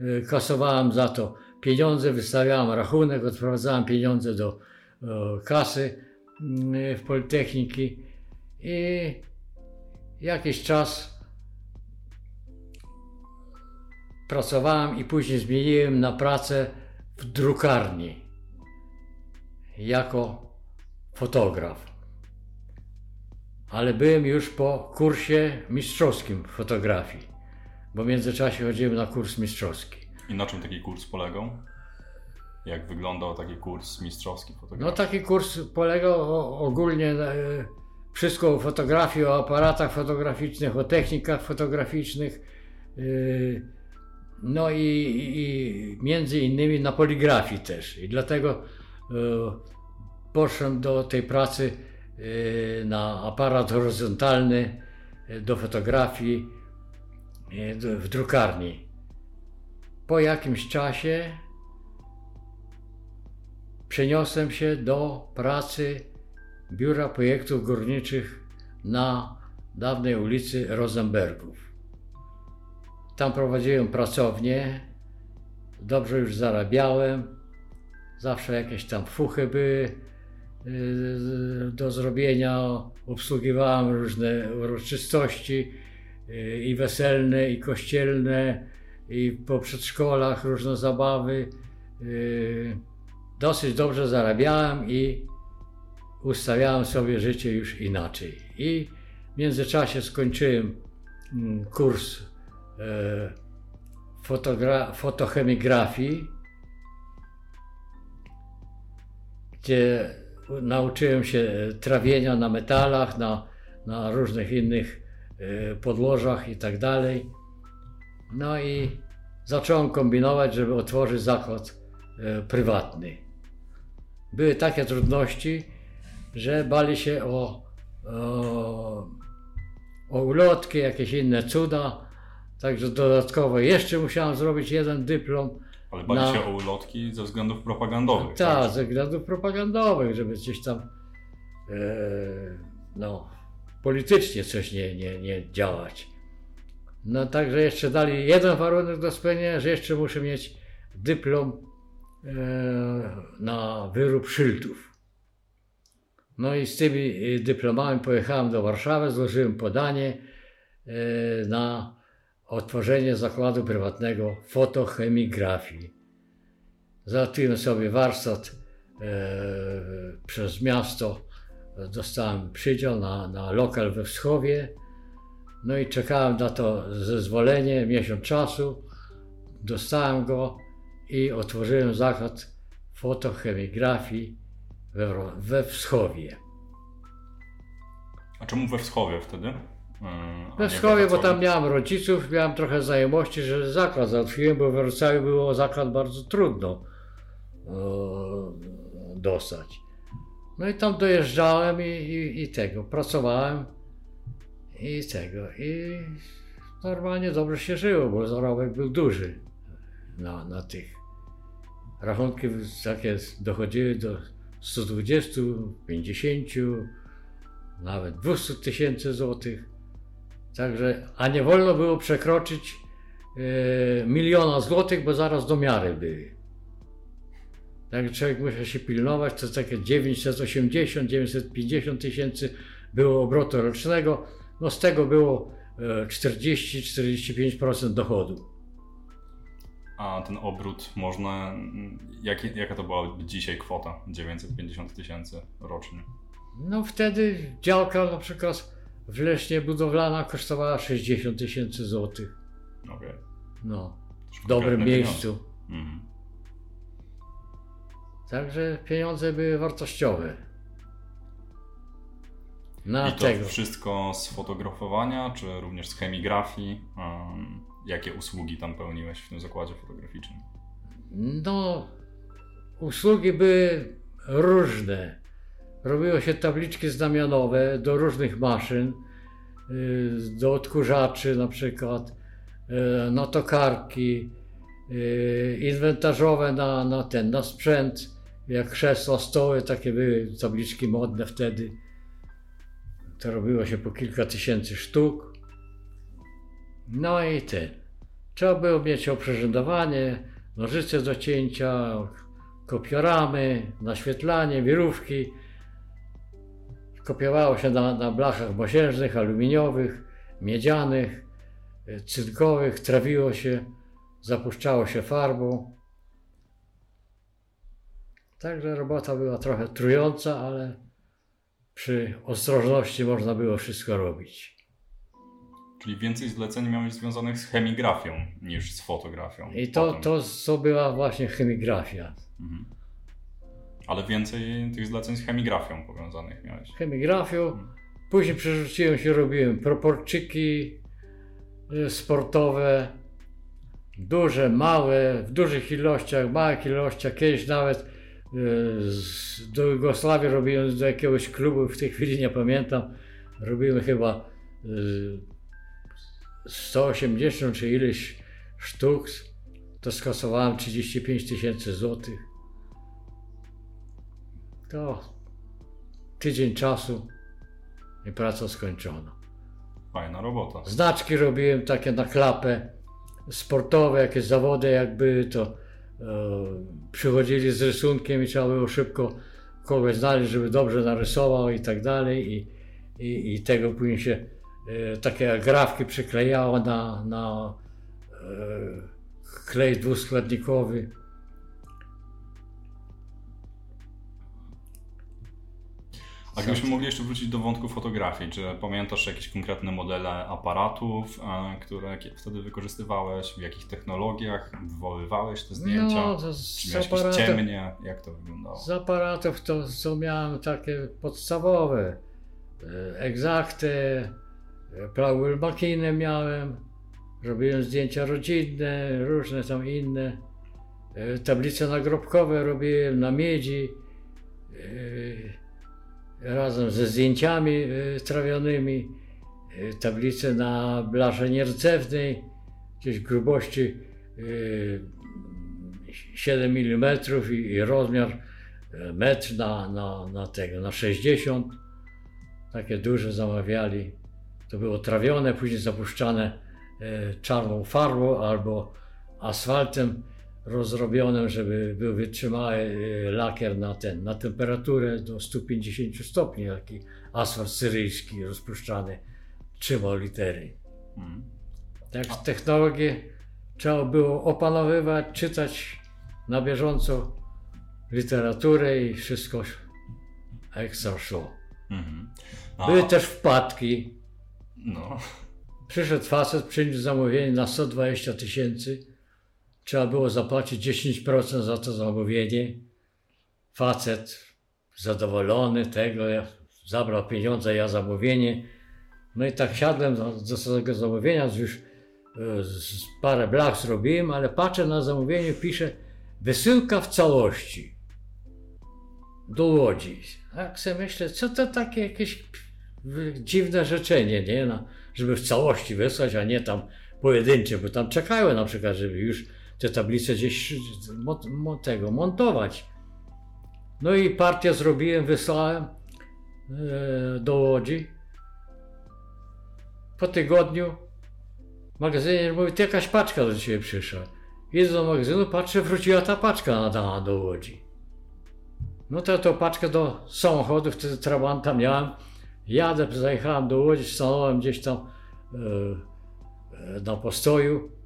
Speaker 2: y, kasowałem za to pieniądze, wystawiałem rachunek, odprowadzałem pieniądze do kasy y, w Politechniki i jakiś czas pracowałem i później zmieniłem na pracę w drukarni jako fotograf ale byłem już po kursie mistrzowskim fotografii, bo w międzyczasie chodziłem na kurs mistrzowski.
Speaker 1: I na czym taki kurs polegał? Jak wyglądał taki kurs mistrzowski fotografii?
Speaker 2: No taki kurs polegał ogólnie na e, wszystko o fotografii, o aparatach fotograficznych, o technikach fotograficznych, y, no i, i między innymi na poligrafii też. I dlatego y, poszedłem do tej pracy y, na aparat horyzontalny do fotografii w drukarni. Po jakimś czasie przeniosłem się do pracy Biura Projektów Górniczych na dawnej ulicy Rosenbergów. Tam prowadziłem pracownię, dobrze już zarabiałem, zawsze jakieś tam fuchy były y, do zrobienia, obsługiwałem różne uroczystości y, i weselne, i kościelne, i po przedszkolach różne zabawy. Y, dosyć dobrze zarabiałem i ustawiałem sobie życie już inaczej. I w międzyczasie skończyłem mm, kurs fotochemigrafii, gdzie nauczyłem się trawienia na metalach, na, na różnych innych e, podłożach i tak dalej. No i zacząłem kombinować, żeby otworzyć zakład e, prywatny. Były takie trudności, że bali się o, o, o ulotki, jakieś inne cuda. Także dodatkowo jeszcze musiałem zrobić jeden dyplom.
Speaker 1: Ale bali na... się o ulotki ze względów propagandowych.
Speaker 2: Ta, tak, ze względów propagandowych, żeby gdzieś tam e, no, politycznie coś nie, nie, nie działać. No także jeszcze dali jeden warunek do spełnienia, że jeszcze muszę mieć dyplom e, na wyrób szyltów. No i z tymi y, dyplomami pojechałem do Warszawy, złożyłem podanie y, na otworzenie zakładu prywatnego fotochemigrafii. Załatwiłem sobie warsztat y, przez miasto, dostałem przydział na, na lokal we Wschowie. No i czekałem na to zezwolenie, miesiąc czasu. Dostałem go i otworzyłem zakład fotochemigrafii we, we Wschowie.
Speaker 1: A czemu we Wschowie wtedy?
Speaker 2: Yy, we Wschowie, bo tam miałem rodziców, miałem trochę znajomości, że zakład załatwiłem, bo w Wrocławiu było zakład bardzo trudno e, dostać. No i tam dojeżdżałem i, i, i, tego, pracowałem i tego. I normalnie dobrze się żyło, bo zarobek był duży na, na tych. Rachunki takie dochodziły do 120, 50, nawet 200 tysięcy złotych. Także, a nie wolno było przekroczyć e, miliona złotych, bo zaraz do miary były. Także człowiek musiał się pilnować, to takie 980, 950 tysięcy było obrotu rocznego, no z tego było 40-45% e, dochodu
Speaker 1: a ten obrót można. Jak, jaka to była dzisiaj kwota? 950 tysięcy rocznie.
Speaker 2: No wtedy działka na przykład w Lesznie budowlana kosztowała 60 tysięcy złotych.
Speaker 1: Okay.
Speaker 2: No. W dobrym miejscu. Mhm. Także pieniądze były wartościowe.
Speaker 1: Na I to tego. wszystko z fotografowania, czy również z chemigrafii? Um, jakie usługi tam pełniłeś w tym zakładzie fotograficznym?
Speaker 2: No, usługi były różne. Robiło się tabliczki znamionowe do różnych maszyn, y, do odkurzaczy na przykład, y, na tokarki, y, inwentarzowe na, na ten, na sprzęt, jak krzesła, stoły, takie były tabliczki modne wtedy. To robiło się po kilka tysięcy sztuk. No i ten. Trzeba było mieć oprzężowanie, nożyce do cięcia, kopioramy, naświetlanie, wirówki. Kopiowało się na, na blachach mosiężnych, aluminiowych, miedzianych, cynkowych, trawiło się, zapuszczało się farbą. Także robota była trochę trująca, ale przy ostrożności można było wszystko robić.
Speaker 1: Czyli więcej zleceń miałeś związanych z chemigrafią niż z fotografią.
Speaker 2: I to, to, to była właśnie chemigrafia. Mhm.
Speaker 1: Ale więcej tych zleceń z chemigrafią powiązanych miałeś.
Speaker 2: Chemigrafią. Mhm. Później przerzuciłem się, robiłem proporczyki, y, sportowe, duże, małe, w dużych ilościach, małych ilościach. Kiedyś nawet z, do Jugosławii robiłem do jakiegoś klubu, w tej chwili nie pamiętam, robiłem chyba y, 180 czy ileś sztuk, to skasowałem 35 tysięcy złotych. To tydzień czasu i praca skończona.
Speaker 1: Fajna robota.
Speaker 2: Znaczki robiłem takie na klapę, sportowe, jakieś zawody jak były, to e, przychodzili z rysunkiem i trzeba było szybko kogoś znaleźć, żeby dobrze narysował i tak dalej i, i, i tego później się e, takie grafki przyklejało na, na e, klej dwuskładnikowy.
Speaker 1: A gdybyśmy mogli jeszcze wrócić do wątku fotografii, czy pamiętasz jakieś konkretne modele aparatów, e, które wtedy wykorzystywałeś, w jakich technologiach wywoływałeś te zdjęcia?
Speaker 2: No, to
Speaker 1: czy
Speaker 2: z
Speaker 1: miałeś jakieś
Speaker 2: aparatem,
Speaker 1: ciemnie? Jak to wyglądało?
Speaker 2: z aparatów to, co miałem takie podstawowe. e, Exacte, e, Plauel Makinę miałem, robiłem zdjęcia rodzinne, różne tam inne. Tablice nagrobkowe robiłem na miedzi, razem ze zdjęciami e, trawionymi. E, Tablice na blaże nierdzewnej, gdzieś grubości e, 7 mm i, rozmiar metr na, na, na tego, na 60. Takie duże zamawiali. To było trawione, później zapuszczane czarną farbą albo asfaltem rozrobionym, żeby był wytrzymały e, lakier na ten, na temperaturę do 150 stopni, taki asfalt syryjski rozpuszczany trzymał litery.
Speaker 1: Mhm.
Speaker 2: Tak, technologię trzeba było opanowywać, czytać na bieżąco literaturę i wszystko ekstra szło.
Speaker 1: Mhm. A,
Speaker 2: Były też wpadki.
Speaker 1: No,
Speaker 2: Przyszedł facet, przyniósł zamówienie na 120 tysięcy. Trzeba było zapłacić 10% za to zamówienie. Facet zadowolony tego, ja- zabrał pieniądze, ja zamówienie. No i tak siadłem do, tego zamówienia, już e, parę blach zrobiłem, ale patrzę na zamówienie, pisze wysyłka w całości do Łodzi. A jak sobie myślę, co to takie jakieś dziwne życzenie, nie? No, żeby w całości wysłać, a nie tam pojedyncze, bo tam czekają na przykład, żeby już te tablice gdzieś tego montować. No i partię zrobiłem, wysłałem e, do Łodzi. Po tygodniu magazynier mówi, ty jakaś paczka do ciebie przyszła. Idę do magazynu, patrzę, wróciła ta paczka nadana do Łodzi. No to tą paczkę do samochodu, wtedy Trabanta miałem. Jadę, zajechałem do Łodzi, stanąłem gdzieś tam e, e, na postoju.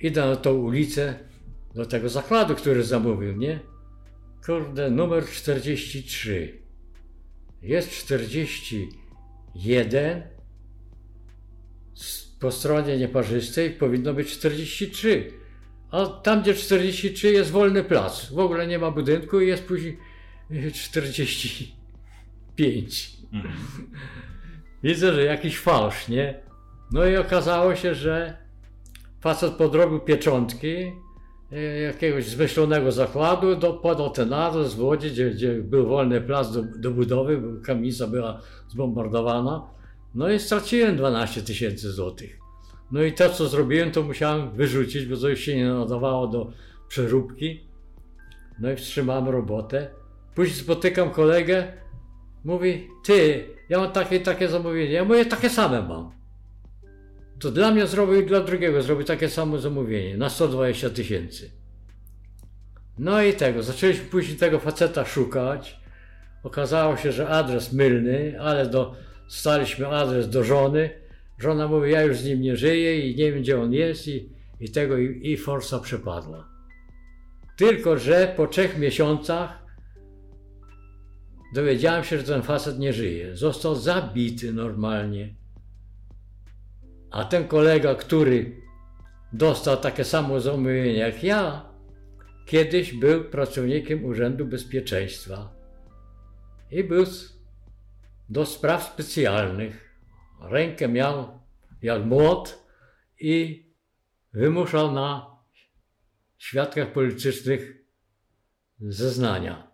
Speaker 2: Idę na tą ulicę, do tego zakładu, który zamówił, nie? Kurde, numer 43. Jest 41. S- Po stronie nieparzystej powinno być 43. A tam, gdzie 43 jest wolny plac. W ogóle nie ma budynku i jest później e, 45.
Speaker 1: mhm.
Speaker 2: Widzę, że jakiś fałsz, nie? No i okazało się, że facet podrobił pieczątki e, jakiegoś zmyślonego zakładu, do, ten adres w Łodzi, gdzie, gdzie był wolny plac do, do budowy, bo kamienica była zbombardowana. No i straciłem 12 tysięcy złotych. No i to, co zrobiłem, to musiałem wyrzucić, bo już się nie nadawało do przeróbki. No i wstrzymałem robotę. Później spotykam kolegę, mówi, ty, ja mam takie takie zamówienie, ja mówię, takie same mam. To dla mnie zrobił i dla drugiego zrobił takie samo zamówienie na 120 tysięcy. No i tego, zaczęliśmy później tego faceta szukać. Okazało się, że adres mylny, ale dostaliśmy adres do żony. Żona mówi, ja już z nim nie żyję i nie wiem, gdzie on jest i, i tego i, i forsa przepadła. Tylko, że po trzech miesiącach dowiedziałem się, że ten facet nie żyje. Został zabity normalnie. A ten kolega, który dostał takie samo zamówienie jak ja, kiedyś był pracownikiem Urzędu Bezpieczeństwa i był do spraw specjalnych. Rękę miał jak młot i wymuszał na świadkach politycznych zeznania.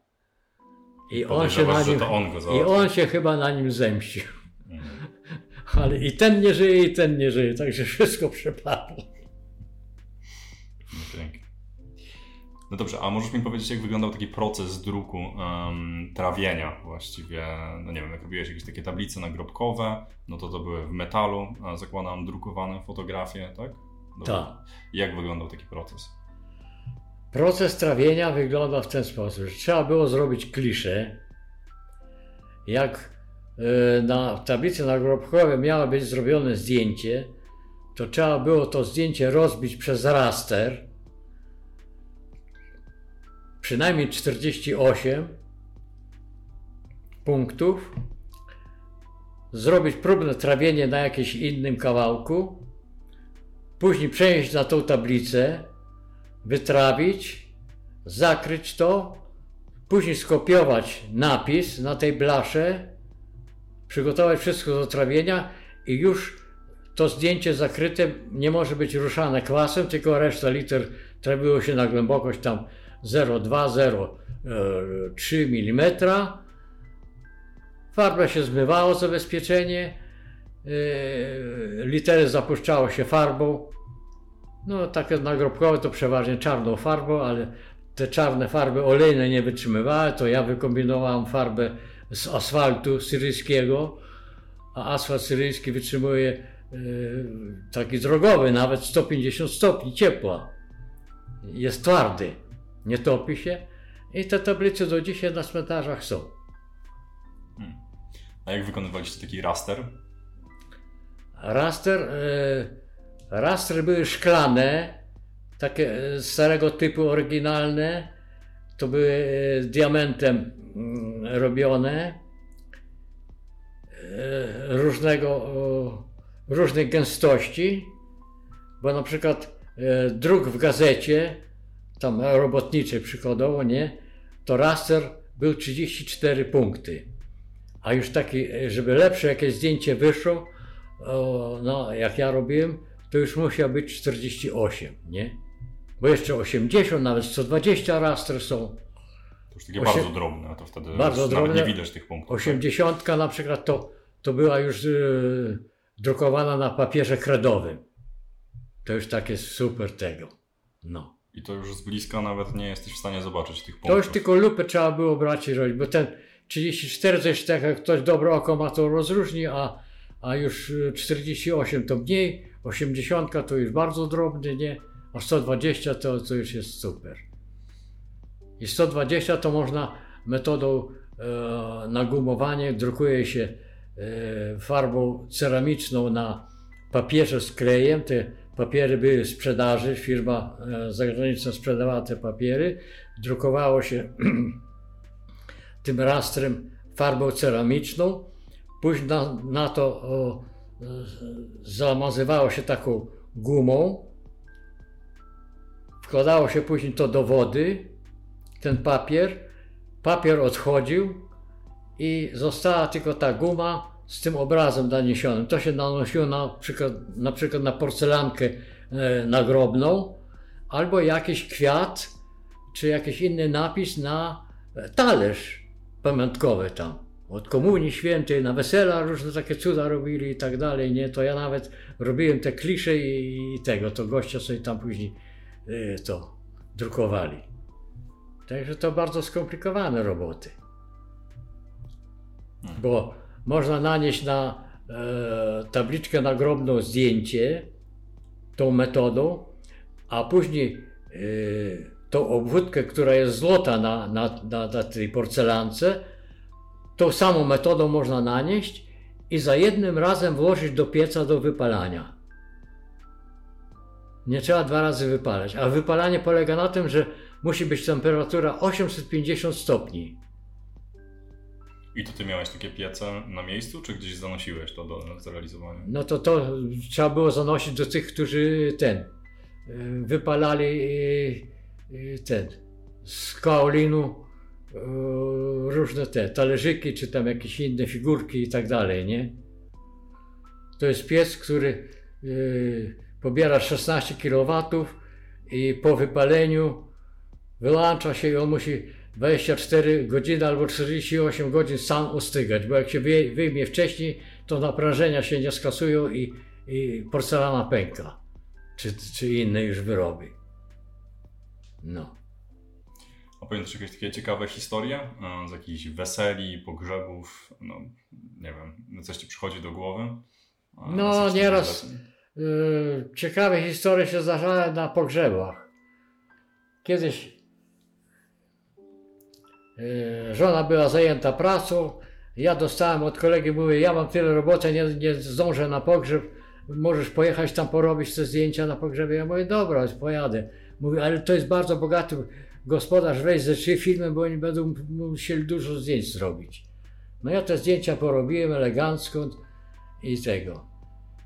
Speaker 2: I on się na nim, i on się chyba na nim zemścił.
Speaker 1: Mhm.
Speaker 2: Ale i ten nie żyje, i ten nie żyje, także wszystko przepadło.
Speaker 1: No pięknie. No dobrze, a możesz mi powiedzieć, jak wyglądał taki proces druku, em, trawienia właściwie, no nie wiem, jak robiłeś jakieś takie tablice nagrobkowe, no to to były w metalu, zakładam drukowane fotografie, tak?
Speaker 2: Tak.
Speaker 1: Jak wyglądał taki proces?
Speaker 2: Proces trawienia wygląda w ten sposób, że trzeba było zrobić kliszę. Jak na tablicy nagrobkowej miało być zrobione zdjęcie, to trzeba było to zdjęcie rozbić przez raster, przynajmniej 48 punktów, zrobić próbne trawienie na jakimś innym kawałku, później przenieść na tą tablicę, wytrawić, zakryć to, później skopiować napis na tej blasze, przygotować wszystko do trawienia i już to zdjęcie zakryte nie może być ruszane kwasem, tylko reszta liter trawiło się na głębokość tam 0,2-0,3 mm. Farba się zmywało, zabezpieczenie, yy, litery zapuszczało się farbą, no takie nagrobkowe to przeważnie czarną farbą, ale te czarne farby olejne nie wytrzymywały, to ja wykombinowałem farbę z asfaltu syryjskiego, a asfalt syryjski wytrzymuje e, taki drogowy, nawet 150 stopni ciepła. Jest twardy, nie topi się i te tablice do dzisiaj na cmentarzach są.
Speaker 1: Hmm. A jak wykonywaliście taki raster?
Speaker 2: Raster, e, rastry były szklane, takie e, starego typu oryginalne. To były e, diamentem mm, robione, e, różnego, różnej gęstości, bo na przykład e, druk w gazecie, tam robotniczej przykładowo, nie, to raster był 34 punkty. A już taki, żeby lepsze jakieś zdjęcie wyszło, no jak ja robiłem, to już musiał być 48, nie? Bo jeszcze 80, nawet 120 raster są.
Speaker 1: To już takie
Speaker 2: Osiem-
Speaker 1: bardzo drobne, a to wtedy
Speaker 2: Bardzo drobne.
Speaker 1: nie widać tych punktów. tak?
Speaker 2: 80 na przykład to, to była już e, drukowana na papierze kredowym. To już takie super tego. No.
Speaker 1: I to już z bliska nawet nie jesteś w stanie zobaczyć tych punktów.
Speaker 2: To już tylko lupę trzeba było brać i robić, bo ten 34 to jeszcze tak jak ktoś dobre oko ma to rozróżni, a, a już y, 48 to mniej, 80 to już bardzo drobny, nie? A 120 to, to już jest super. I 120 to można metodą e, na gumowanie, drukuje się e, farbą ceramiczną na papierze z klejem. Te papiery były w sprzedaży, firma e, zagraniczna sprzedawała te papiery. Drukowało się tym rastrem farbą ceramiczną. Później na, na to o, e, zamazywało się taką gumą. Wkładało się później to do wody, ten papier. Papier odchodził i została tylko ta guma z tym obrazem naniesionym. To się nanosiło na przykład na, przykład na porcelankę e, nagrobną albo jakiś kwiat czy jakiś inny napis na e, talerz pamiątkowy tam. Od Komunii Świętej, na wesela różne takie cuda robili i tak dalej, nie? To ja nawet robiłem te klisze i, i tego, to gościa sobie tam później to drukowali. Także to bardzo skomplikowane roboty. Bo można nanieść na e, tabliczkę nagrobną zdjęcie tą metodą, a później e, tą obwódkę, która jest złota na, na, na, na tej porcelance, tą samą metodą można nanieść i za jednym razem włożyć do pieca do wypalania. Nie trzeba dwa razy wypalać. A wypalanie polega na tym, że musi być temperatura 850 stopni.
Speaker 1: I to ty miałeś takie piece na miejscu, czy gdzieś zanosiłeś to do zrealizowania?
Speaker 2: No to to trzeba było zanosić do tych, którzy ten y, wypalali y, y, ten z kaolinu różne te talerzyki, czy tam jakieś inne figurki i tak dalej, nie? To jest piec, który pobiera 16 kW i po wypaleniu wyłącza się i on musi 24 godziny albo 48 godzin sam ostygać, bo jak się wyjmie wcześniej, to naprężenia się nie skasują i, i porcelana pęka, czy, czy inne już wyroby. No.
Speaker 1: A pamiętasz jakieś takie ciekawe historie e, z jakichś weseli, pogrzebów, no nie wiem, coś ci przychodzi do głowy?
Speaker 2: No nieraz ciekawe historie się zdarzały na pogrzebach. Kiedyś y, żona była zajęta pracą, ja dostałem od kolegi, mówię, ja mam tyle roboty, nie, nie zdążę na pogrzeb, możesz pojechać tam porobić te zdjęcia na pogrzebie. Ja mówię, dobra, pojadę. Mówię, ale to jest bardzo bogaty gospodarz, weź ze trzy filmy, bo oni będą musieli dużo zdjęć zrobić. No ja te zdjęcia porobiłem elegancko i tego.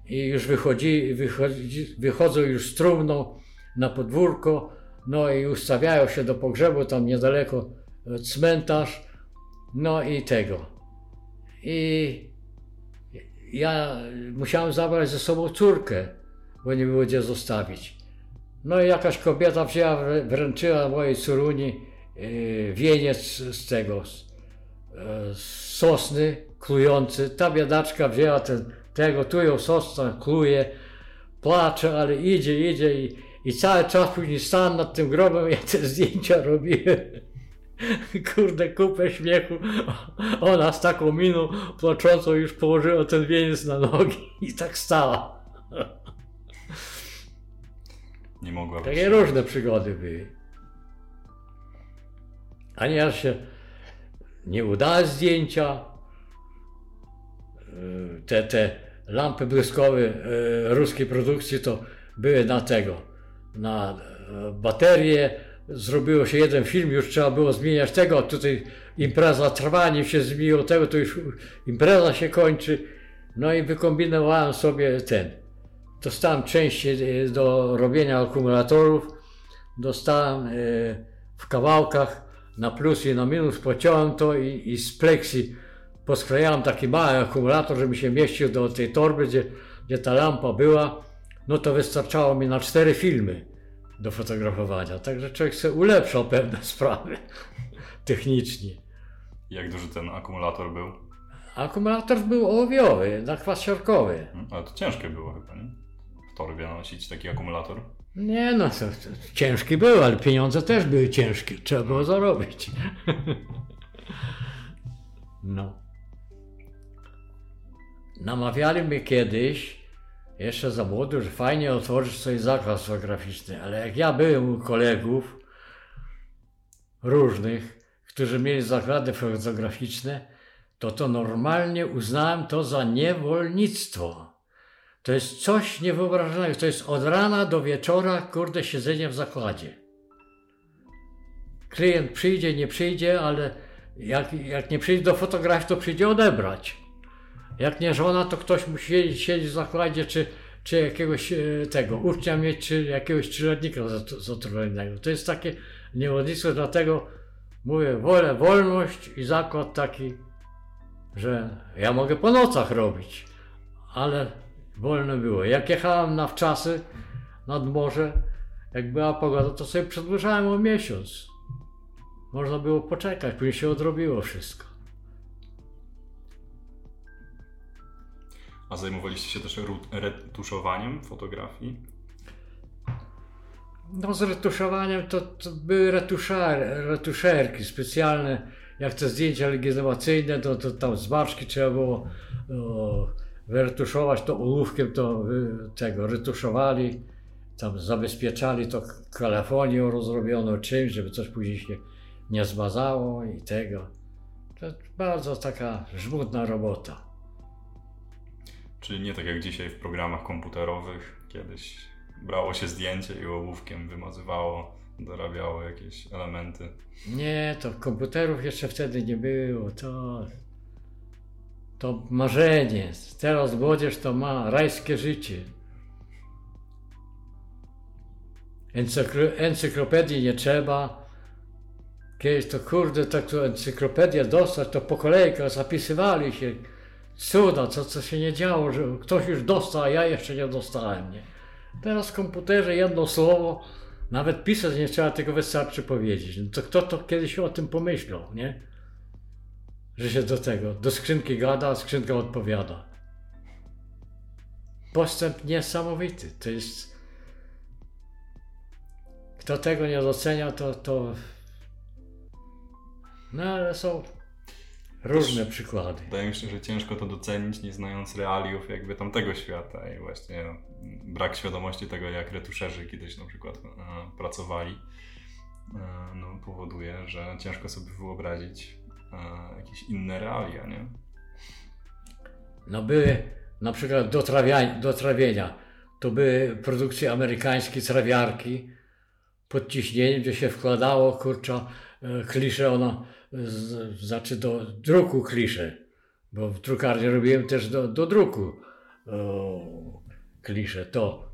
Speaker 2: I już wychodzi, wychodzi, wychodzą już z trumną na podwórko, no i ustawiają się do pogrzebu, tam niedaleko e, cmentarz, no i tego. I ja musiałem zabrać ze sobą córkę, bo nie było gdzie zostawić. No i jakaś kobieta wzięła, wręczyła mojej córuni e, wieniec z tego, e, z sosny klujący. Ta biedaczka wzięła ten, tego, tu ją sosna kluje, płacze, ale idzie, idzie i, i cały czas później stan nad tym grobem, ja te zdjęcia robiłem. Kurde, kupę śmiechu. Ona z taką miną płaczącą już położyła ten wieniec na nogi i tak stała.
Speaker 1: Nie mogła
Speaker 2: Takie różne przygody były. A nie się nie udały zdjęcia. E, te, te lampy błyskowe e, ruskiej produkcji to były na tego, na e, baterie. Zrobiło się jeden film, już trzeba było zmieniać tego, tutaj impreza trwa, nie się zmieniło tego, to już impreza się kończy. No i wykombinowałem sobie ten Dostałem części e, do robienia akumulatorów. Dostałem w kawałkach na plus i na minus, pociąłem to i, i z pleksji posklejałem taki mały akumulator, żeby się mieścił do tej torby, gdzie, gdzie ta lampa była. No to wystarczało mi na cztery filmy do fotografowania. Także człowiek sobie ulepszał pewne sprawy technicznie.
Speaker 1: Jak duży ten akumulator był?
Speaker 2: Akumulator był ołowiowy, na kwas siarkowy.
Speaker 1: Hmm, ale to ciężkie było chyba, nie? torbie nosić taki akumulator?
Speaker 2: Nie no, to, to, ciężki był, ale pieniądze też były ciężkie. Trzeba było zarobić. no. Namawiali mnie kiedyś, jeszcze za młody, że fajnie otworzyć sobie zakład fotograficzny, ale jak ja byłem u kolegów różnych, którzy mieli zakłady fotograficzne, to to normalnie uznałem to za niewolnictwo. To jest coś niewyobrażalnego. To jest od rana do wieczora, kurde, siedzenie w zakładzie. Klient przyjdzie, nie przyjdzie, ale jak, jak nie przyjdzie do fotografii, to przyjdzie odebrać. Jak nie żona, to ktoś musi siedzieć, w zakładzie, czy, czy jakiegoś e, tego ucznia mieć, czy jakiegoś trzyletnika zatrudnionego. To jest takie niewolnictwo, dlatego mówię, wolę wolność i zakład taki, że ja mogę po nocach robić, ale wolno było. Jak jechałem na wczasy nad morze, jak była pogoda, to sobie przedłużałem o miesiąc. Można było poczekać, później się odrobiło wszystko.
Speaker 1: A zajmowaliście się też retuszowaniem fotografii?
Speaker 2: No z retuszowaniem to, to były retuszer, retuszerki specjalne. Jak te zdjęcia legitymacyjne, to, to tam zmarszki trzeba było o, wyretuszować to ołówkiem, to tego retuszowali, tam zabezpieczali to kalefonią rozrobioną czymś, żeby coś później się nie zmazało i tego. To bardzo taka żmudna robota.
Speaker 1: Czyli nie tak jak dzisiaj w programach komputerowych, kiedyś brało się zdjęcie i ołówkiem wymazywało, dorabiało jakieś elementy.
Speaker 2: Nie, to komputerów jeszcze wtedy nie było. To to marzenie. Teraz młodzież to ma rajskie życie. Encyklopedii nie trzeba. Kiedyś to kurde, tak to encyklopedię dostać, to po kolejkach zapisywali się cuda, co, co się nie działo, że ktoś już dostał, a ja jeszcze nie dostałem, nie? Teraz w komputerze jedno słowo, nawet pisać nie trzeba, tylko wystarczy powiedzieć. No to kto to kiedyś o tym pomyślał, nie? Że się do tego, do skrzynki gada, a skrzynka odpowiada. Postęp niesamowity. To jest. Kto tego nie docenia, to. to... No ale są różne przykłady.
Speaker 1: Wydaje mi się, że ciężko to docenić, nie znając realiów jakby tamtego świata i właśnie brak świadomości tego, jak retuszerzy kiedyś na przykład e, pracowali, e, no, powoduje, że ciężko sobie wyobrazić e, jakieś inne realia, nie?
Speaker 2: No były na przykład do, trawia, do trawienia. To były produkcje amerykańskie, trawiarki pod ciśnieniem, gdzie się wkładało, kurcza, klisze ono, z, znaczy do druku klisze, bo w drukarni robiłem też do, do druku o, klisze. To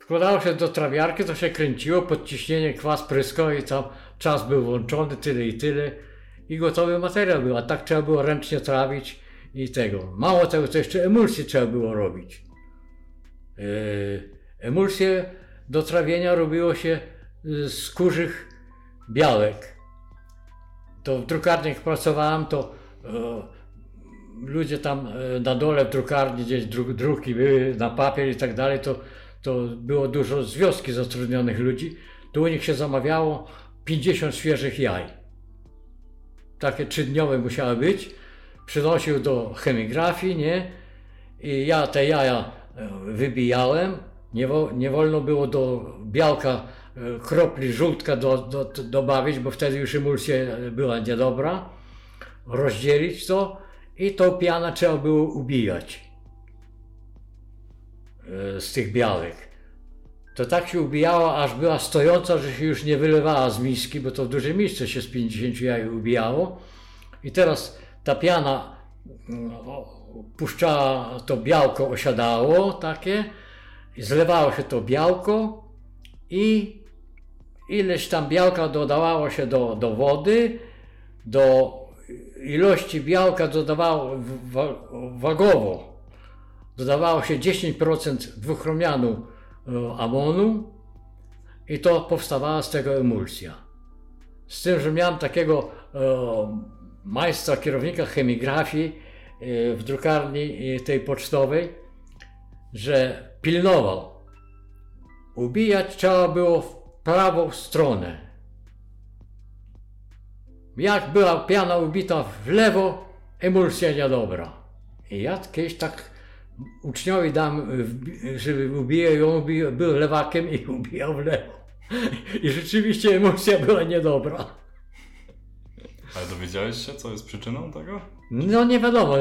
Speaker 2: wkładało się do trawiarki, to się kręciło, pod ciśnieniem kwas pryskał i tam czas był włączony, tyle i tyle i gotowy materiał był, a tak trzeba było ręcznie trawić i tego. Mało tego, to jeszcze emulsję trzeba było robić. Yy, emulsję do trawienia robiło się z kurzych białek. To w drukarni pracowałem, to e, ludzie tam e, na dole w drukarni, gdzieś dru, druki były na papier i tak dalej, to, to było dużo z wioski zatrudnionych ludzi. To u nich się zamawiało 50 świeżych jaj. Takie trzydniowe musiały być przynosił do chemigrafii, nie? I ja te jaja e, wybijałem. Nie, wo, nie wolno było do białka kropli żółtka do, do, do, dobawić, bo wtedy już emulsja była niedobra. Rozdzielić to i tą pianę trzeba było ubijać e, z tych białek. To tak się ubijała, aż była stojąca, że się już nie wylewała z miski, bo to w dużej misce się z 50 jaj ubijało. I teraz ta piana no, puszczała, to białko osiadało takie, zlewało się to białko i ileś tam białka dodawało się do, do wody, do ilości białka dodawało wagowo, dodawało się 10% dwuchromianu e, amonu i to powstawała z tego emulsja. Z tym, że miałem takiego e, majstra, kierownika chemigrafii e, w drukarni tej pocztowej, że pilnował. Ubijać trzeba było prawą stronę. Jak była piana ubita w lewo, emulsja niedobra. I ja kiedyś tak uczniowi dam, żeby ubijał, on był lewakiem i ubijał w lewo. I rzeczywiście emulsja była niedobra.
Speaker 1: Ale dowiedziałeś się, co jest przyczyną tego?
Speaker 2: No nie wiadomo.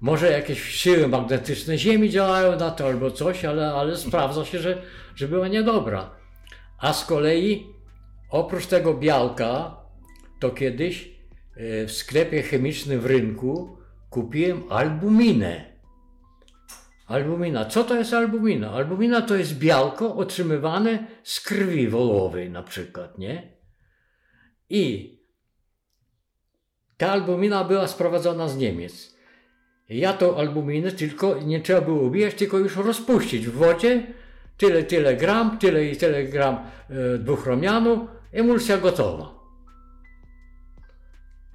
Speaker 2: Może jakieś siły magnetyczne Ziemi działają na to albo coś, ale, ale sprawdza się, że, że była niedobra. A z kolei oprócz tego białka, to kiedyś e, w sklepie chemicznym w rynku kupiłem albuminę. Albumina. Co to jest albumina? Albumina to jest białko otrzymywane z krwi wołowej na przykład, nie? I ta albumina była sprowadzona z Niemiec. Ja tą albuminę tylko nie trzeba było ubijać, tylko już rozpuścić w wodzie. Tyle, tyle gram, tyle i tyle gram e, dwuchromianu, emulsja gotowa.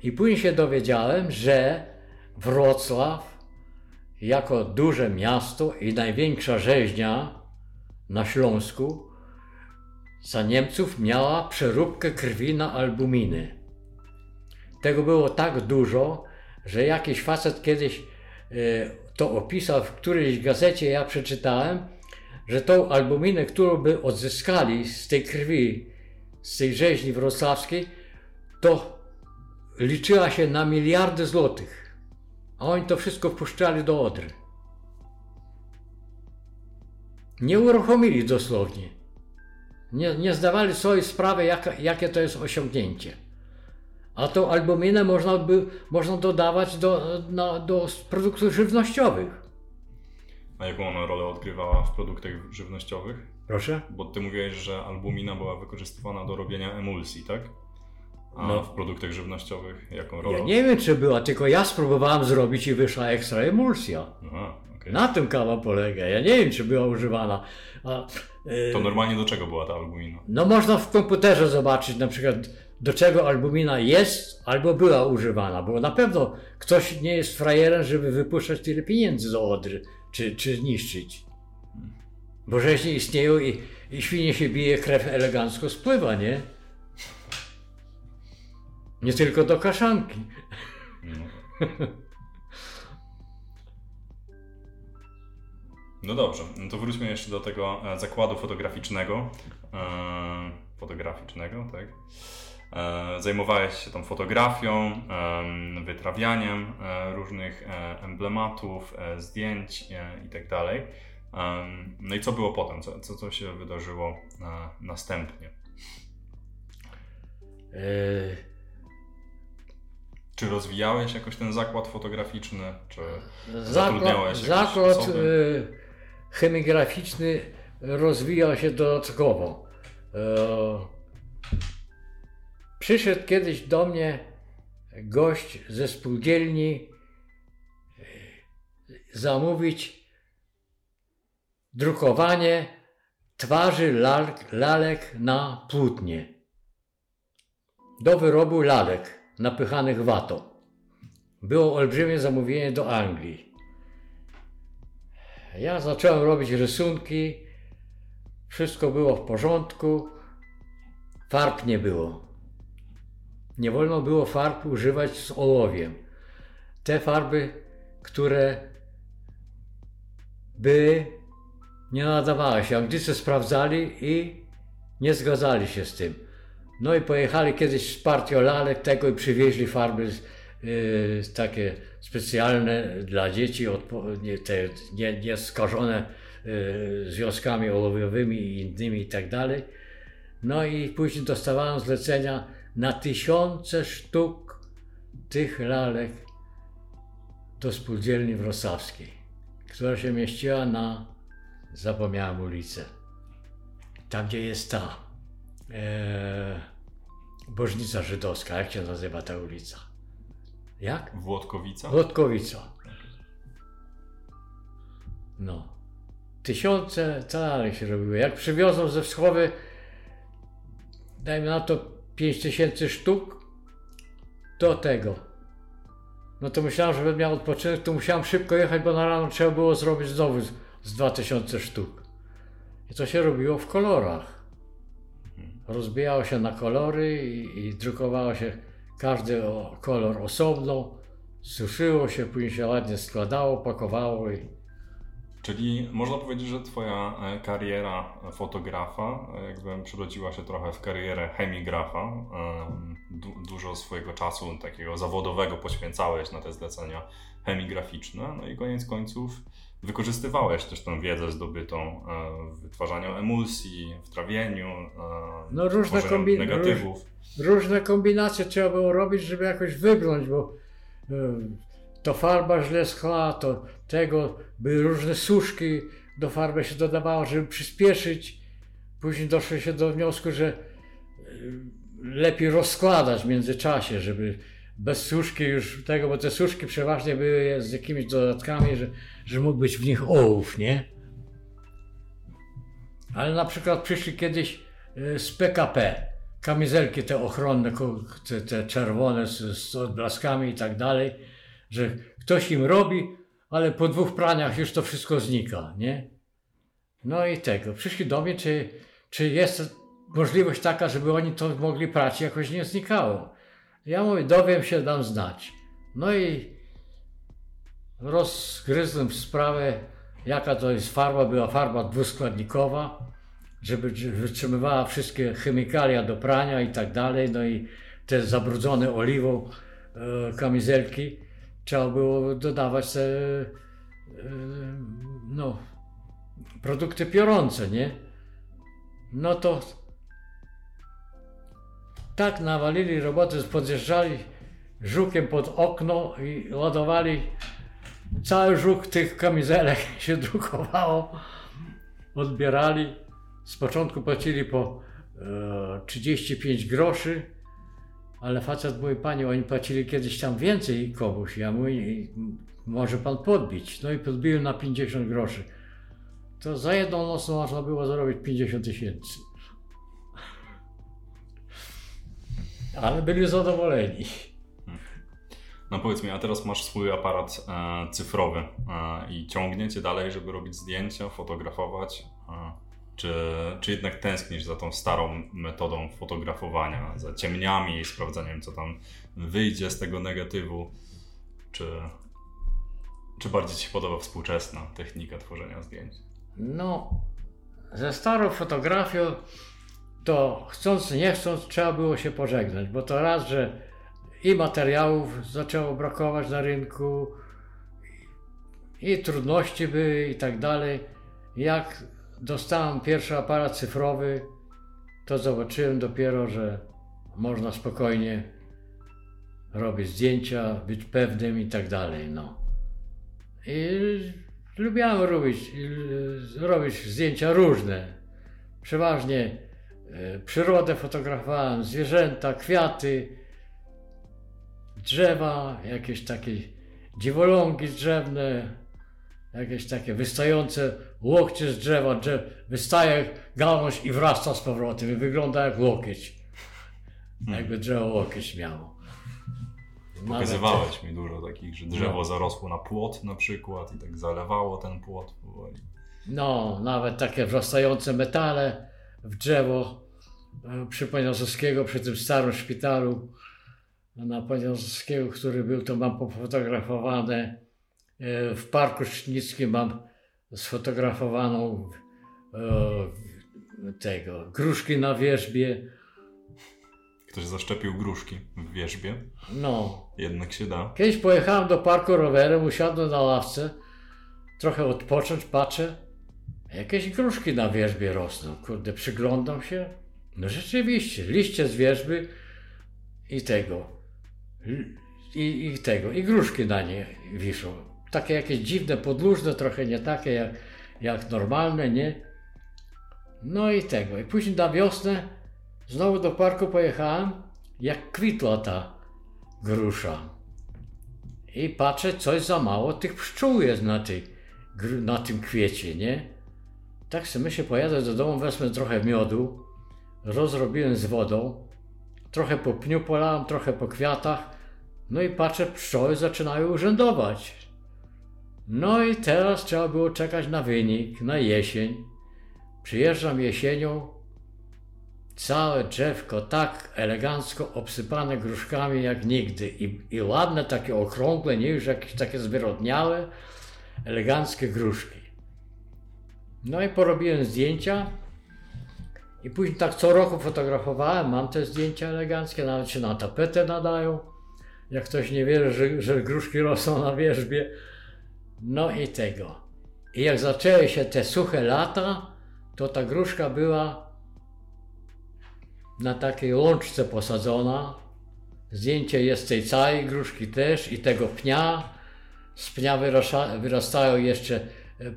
Speaker 2: I później się dowiedziałem, że Wrocław, jako duże miasto i największa rzeźnia na Śląsku, za Niemców miała przeróbkę krwi na albuminy. Tego było tak dużo, że jakiś facet kiedyś e, to opisał w którejś gazecie, ja przeczytałem, że tą albuminę, którą by odzyskali z tej krwi, z tej rzeźni wrocławskiej, to liczyła się na miliardy złotych. A oni to wszystko wpuszczali do Odry. Nie uruchomili dosłownie. Nie, nie zdawali sobie sprawy, jaka, jakie to jest osiągnięcie. A tą albuminę można, by, można dodawać do, na, do produktów żywnościowych.
Speaker 1: A jaką ona rolę odgrywała w produktach żywnościowych?
Speaker 2: Proszę?
Speaker 1: Bo ty mówiłeś, że albumina była wykorzystywana do robienia emulsji, tak? A no. w produktach żywnościowych jaką rolę?
Speaker 2: Ja nie wiem, czy była, tylko ja spróbowałem zrobić i wyszła ekstra emulsja.
Speaker 1: Aha.
Speaker 2: Okay. Na tym kawa polega. Ja nie wiem, czy była używana. A,
Speaker 1: yy, to normalnie do czego była ta albumina?
Speaker 2: No można w komputerze zobaczyć na przykład do czego albumina jest albo była używana, bo na pewno ktoś nie jest frajerem, żeby wypuszczać tyle pieniędzy do Odry, czy, czy niszczyć. Bo rzeźnie istnieją i, i świnie się bije, krew elegancko spływa, nie? Nie tylko do kaszanki.
Speaker 1: No. Dobrze, no to wróćmy jeszcze do tego e, zakładu fotograficznego. E, fotograficznego, tak? E, zajmowałeś się tą fotografią, wytrawianiem różnych emblematów, zdjęć itd. Tak no i co było potem? Co, co, co się wydarzyło następnie? Czy rozwijałeś jakoś ten zakład fotograficzny? Czy
Speaker 2: zakład, zakład y, chemigraficzny rozwijał się dodatkowo. Przyszedł kiedyś do mnie gość ze spółdzielni e, zamówić drukowanie twarzy lalek, lalek na płótnie. Do wyrobu lalek napychanych watą. Było olbrzymie zamówienie do Anglii. Ja zacząłem robić rysunki, wszystko było w porządku, farb nie było. Nie wolno było farb używać z ołowiem. Te farby, które by nie nadawały się. Anglicy sprawdzali i nie zgadzali się z tym. No i pojechali kiedyś z partią lalek tego i przywieźli farby yy, takie specjalne dla dzieci, nie, te nie, nie skażone yy, związkami ołowiowymi i innymi i tak dalej. No i później dostawałem zlecenia na tysiące sztuk tych lalek do spółdzielni wrocławskiej, która się mieściła na, zapomniałem ulicę, tam gdzie jest ta e, Bożnica Żydowska, jak się nazywa ta ulica? Jak?
Speaker 1: Włodkowica?
Speaker 2: Włodkowica. No. Tysiące talarek się robiły. Jak przywiozą ze wschowy, dajmy na to 5 tysięcy sztuk, do tego. No to myślałem, że będę miał odpoczynek, to musiałem szybko jechać, bo na rano trzeba było zrobić znowu z, z 2000 sztuk. I to się robiło w kolorach rozbijało się na kolory i, i drukowało się każdy kolor osobno, suszyło się, później się ładnie składało, pakowało i...
Speaker 1: Czyli można powiedzieć, że Twoja e, kariera fotografa e, jakby przerodziła się trochę w karierę chemigrafa. Du dużo swojego czasu takiego zawodowego poświęcałeś na te zlecenia chemigraficzne, no i koniec końców wykorzystywałeś też tę wiedzę zdobytą e, w wytwarzaniu emulsji, w trawieniu, no, różne kombi- negatywów.
Speaker 2: Róż, różne kombinacje trzeba było robić, żeby jakoś wygląć, bo to farba źle schła, to tego, były różne suszki, do farby się dodawało, żeby przyspieszyć. Później doszło się do wniosku, że lepiej rozkładać w międzyczasie, żeby bez suszki już tego, bo te suszki przeważnie były z jakimiś dodatkami, że, że mógł być w nich ołów, nie? Ale na przykład przyszli kiedyś e, z PKP, kamizelki te ochronne, te, te czerwone z, z odblaskami i tak dalej, że ktoś im robi, ale po dwóch praniach już to wszystko znika, nie? No i tego. Przyszli do mnie, czy, czy jest możliwość taka, żeby oni to mogli prać, jakoś nie znikało. Ja mówię, dowiem się, dam znać. No i rozgryzłem sprawę, jaka to jest farba. Była farba dwuskładnikowa, żeby wytrzymywała wszystkie chemikalia do prania i tak dalej. No i te zabrudzone oliwą e, kamizelki trzeba było dodawać te e, no, produkty piorące, nie? No to tak nawalili roboty, podjeżdżali żukiem pod okno i ładowali cały żuk tych kamizelek się drukowało. Odbierali. Z początku płacili po e, 35 groszy, ale facet mówi, panie, oni płacili kiedyś tam więcej komuś. Ja mówię, może pan podbić. No i podbiłem na 50 groszy. To za jedną nocą można było zarobić 50 tysięcy. Ale byli zadowoleni.
Speaker 1: No powiedz mi, a teraz masz swój aparat e, cyfrowy e, i ciągniecie dalej, żeby robić zdjęcia, fotografować? E, czy, czy jednak tęsknisz za tą starą metodą fotografowania, za ciemniami i sprawdzaniem, co tam wyjdzie z tego negatywu? Czy, czy bardziej Ci się podoba współczesna technika tworzenia zdjęć?
Speaker 2: No, ze starą fotografią to chcąc, nie chcąc, trzeba było się pożegnać, bo to raz, że i materiałów zaczęło brakować na rynku, i trudności były i tak dalej. Jak dostałem pierwszy aparat cyfrowy, to zobaczyłem dopiero, że można spokojnie robić zdjęcia, być pewnym i tak dalej. No. I lubiłem robić, robić zdjęcia różne. Przeważnie e, przyrodę fotografowałem, zwierzęta, kwiaty, drzewa, jakieś takie dziwolągi drzewne, jakieś takie wystające łokcie z drzewa, drzew, wystaje gałąź i wrasta z powrotem wygląda jak łokieć. Hmm. Jakby drzewo łokieć miało.
Speaker 1: Pokazywałeś mi dużo takich, że drzewo no. zarosło na płot na przykład i tak zalewało ten płot powoli.
Speaker 2: No, nawet takie wrastające metale w drzewo e, przy Poniosowskiego, przy tym starym szpitalu na Poniosowskiego, który był, to mam pofotografowane. E, w Parku Sznickim mam sfotografowaną e, tego, gruszki na wierzbie.
Speaker 1: Ktoś zaszczepił gruszki w wierzbie.
Speaker 2: No.
Speaker 1: Jednak się da.
Speaker 2: Kiedyś pojechałem do parku rowerem, usiadłem na ławce, trochę odpocząć, patrzę, jakieś gruszki na wierzbie rosną. Kurde, przyglądam się. No rzeczywiście, liście z wierzby i tego. I, i tego, i gruszki na nie wiszą. Takie jakieś dziwne, podłużne, trochę nie takie jak, jak normalne, nie? No i tego. I później na wiosnę znowu do parku pojechałem, jak kwitła ta grusza. I patrzę, coś za mało tych pszczół jest na, tej, na tym kwiecie, nie? Tak sobie myślę, pojadę do domu, wezmę trochę miodu, rozrobiłem z wodą, trochę po pniu polałem, trochę po kwiatach, no i patrzę, pszczoły zaczynają urzędować. No i teraz trzeba było czekać na wynik, na jesień. Przyjeżdżam jesienią, całe drzewko tak elegancko obsypane gruszkami jak nigdy i, i ładne, takie okrągłe, nie już jakieś takie zwyrodniałe, eleganckie gruszki. No i porobiłem zdjęcia i później tak co roku fotografowałem, mam te zdjęcia eleganckie, nawet się na tapetę nadają. Jak ktoś nie wierzy, że, że gruszki rosną na wierzbie. No i tego. I jak zaczęły się te suche lata, to ta gruszka była na takiej łączce posadzona. Zdjęcie jest tej całej gruszki też i tego pnia. Z pnia wyrasta, wyrastają jeszcze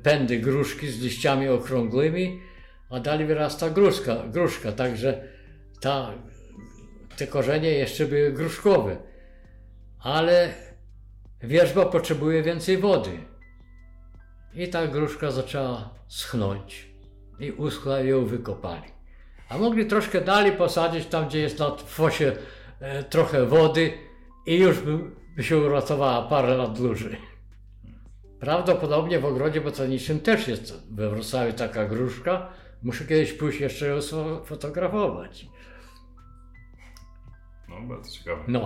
Speaker 2: pędy gruszki z liściami okrągłymi, a dalej wyrasta gruszka, gruszka także ta, te korzenie jeszcze były gruszkowe. Ale wierzba potrzebuje więcej wody. I ta gruszka zaczęła schnąć i uschła i ją wykopali. A mogli troszkę dalej posadzić tam, gdzie jest na fosie e, trochę wody i już by, by się uratowała parę lat dłużej. Prawdopodobnie w ogrodzie botanicznym też jest we Wrocławiu taka gruszka. Muszę kiedyś pójść jeszcze ją fotografować.
Speaker 1: No, bardzo ciekawe.
Speaker 2: No,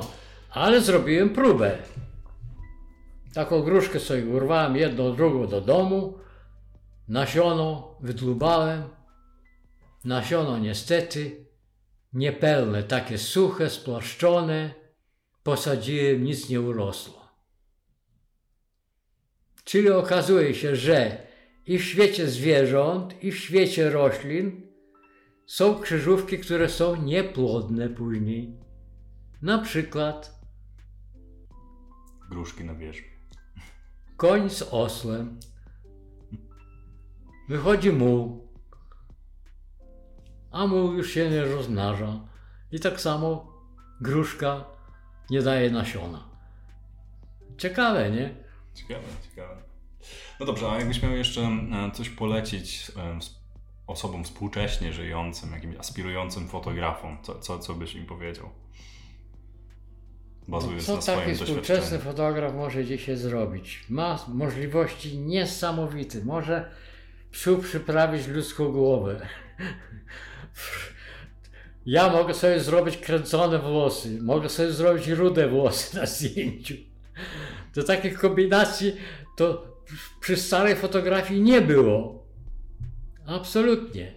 Speaker 2: ale zrobiłem próbę. Taką gruszkę sobie urwałem jedną, drugą do domu. Nasiono wydlubałem. Nasiono niestety niepełne, takie suche, spłaszczone. Posadziłem, nic nie urosło. Czyli okazuje się, że i w świecie zwierząt, i w świecie roślin są krzyżówki, które są nieplodne później. Na przykład
Speaker 1: gruszki na wierzbie.
Speaker 2: Koń z osłem. Wychodzi muł, a muł już się nie rozmnaża. I tak samo gruszka nie daje nasiona. Ciekawe, nie?
Speaker 1: Ciekawe, ciekawe. No dobrze, a jakbyś miał jeszcze e, coś polecić osobom współcześnie żyjącym, jakimś aspirującym fotografom, co, co, co byś im powiedział?
Speaker 2: Bazując co na swoim taki współczesny fotograf może dzisiaj zrobić? Ma możliwości niesamowite. Może psu przyprawić ludzką głowę. Ja mogę sobie zrobić kręcone włosy, mogę sobie zrobić rude włosy na zdjęciu. Do takich kombinacji to przy starej fotografii nie było. Absolutnie.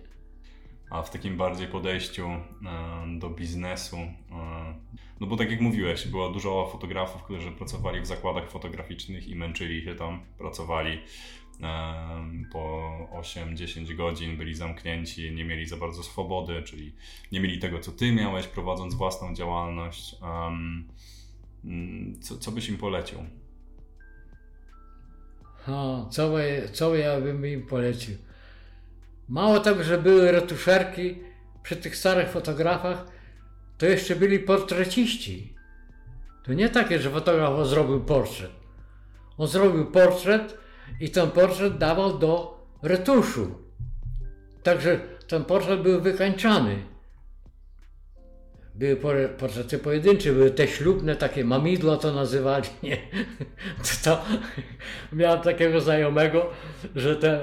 Speaker 1: A w takim bardziej podejściu e, do biznesu, no bo tak jak mówiłeś, było dużo fotografów, którzy pracowali w zakładach fotograficznych i męczyli się tam, pracowali po 8-10 godzin, byli zamknięci, nie mieli za bardzo swobody, czyli nie mieli tego, co ty miałeś, prowadząc własną działalność. Co, co byś im polecił?
Speaker 2: O, co, co ja bym im polecił? Mało tego, że były retuszerki przy tych starych fotografach, to jeszcze byli portreciści. To nie takie, że fotograf zrobił portret. On zrobił portret, i ten portret dawał do retuszu. Także ten portret był wykańczany. Były portrety pojedyncze, były te ślubne, takie mamidła to nazywali. Nie? To, miałem takiego znajomego, że te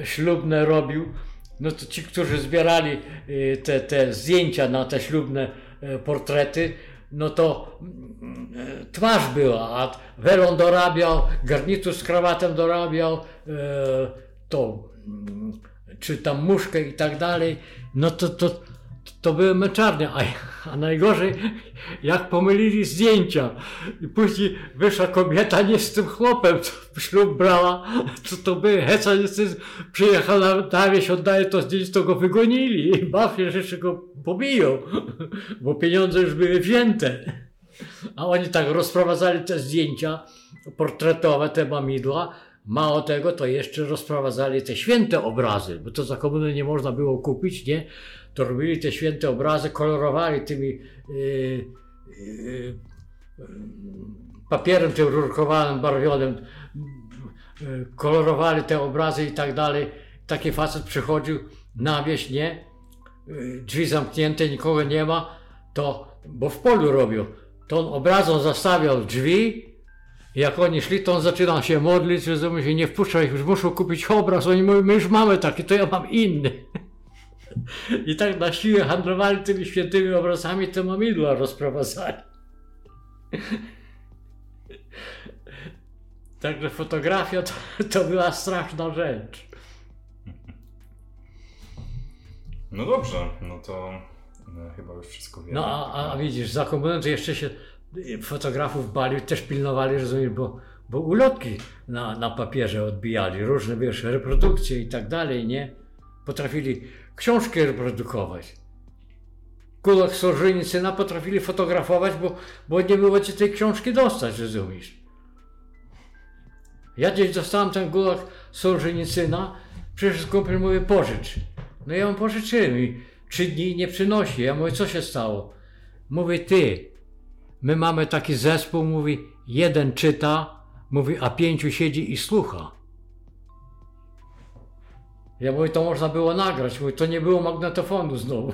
Speaker 2: e, ślubne robił. No to ci, którzy zbierali e, te, te zdjęcia na te ślubne e, portrety, no to mm, twarz była, a welon dorabiał, garnitur z krawatem dorabiał, to mm, czy tam muszkę i tak dalej, no to, to, to były męczarnie, a, a najgorzej jak pomylili zdjęcia i później wyszła kobieta nie z tym chłopem, co ślub brała, co to by, heca niestety przyjechał na, wieś, oddaje to zdjęcie, to go wygonili i bawię, że jeszcze go pobiją, bo pieniądze już były wzięte. A oni tak rozprowadzali te zdjęcia portretowe, te mamidła, Mało tego, to jeszcze rozprowadzali te święte obrazy, bo to za komuny nie można było kupić, nie? To robili te święte obrazy, kolorowali tymi yy, yy, papierem tym rurkowanym, barwionym, yy, kolorowali te obrazy i tak dalej. Taki facet przychodził na wieś, nie? Yy, drzwi zamknięte, nikogo nie ma, to, bo w polu robił, to on obrazą zastawiał drzwi, jak oni szli, to on zaczyna się modlić, że się nie wpuszcza ich, już muszą kupić obraz. Oni mówią, my już mamy taki, to ja mam inny. I tak na siłę handlowali tymi świętymi obrazami, te mamidła rozprowadzali. Także fotografia to, to była straszna rzecz.
Speaker 1: No dobrze, no to no, chyba już wszystko wiemy.
Speaker 2: No a, a widzisz, za komuny to jeszcze się fotografów bali, też pilnowali, rozumiesz, bo, bo ulotki na, na papierze odbijali, różne, wiesz, reprodukcje i tak dalej, nie? Potrafili książki reprodukować. Kulak Solżenicyna potrafili fotografować, bo, bo nie było ci tej książki dostać, rozumiesz? Ja gdzieś dostałem ten gulag Solżenicyna, przyszedł kumpel mówi pożycz. No ja mu pożyczyłem i trzy dni nie przynosi. Ja mówię, co się stało? Mówi, ty, My mamy taki zespół, mówi, jeden czyta, mówi, a pięciu siedzi i słucha. Ja mówię, to można było nagrać, mówię, to nie było magnetofonu znowu.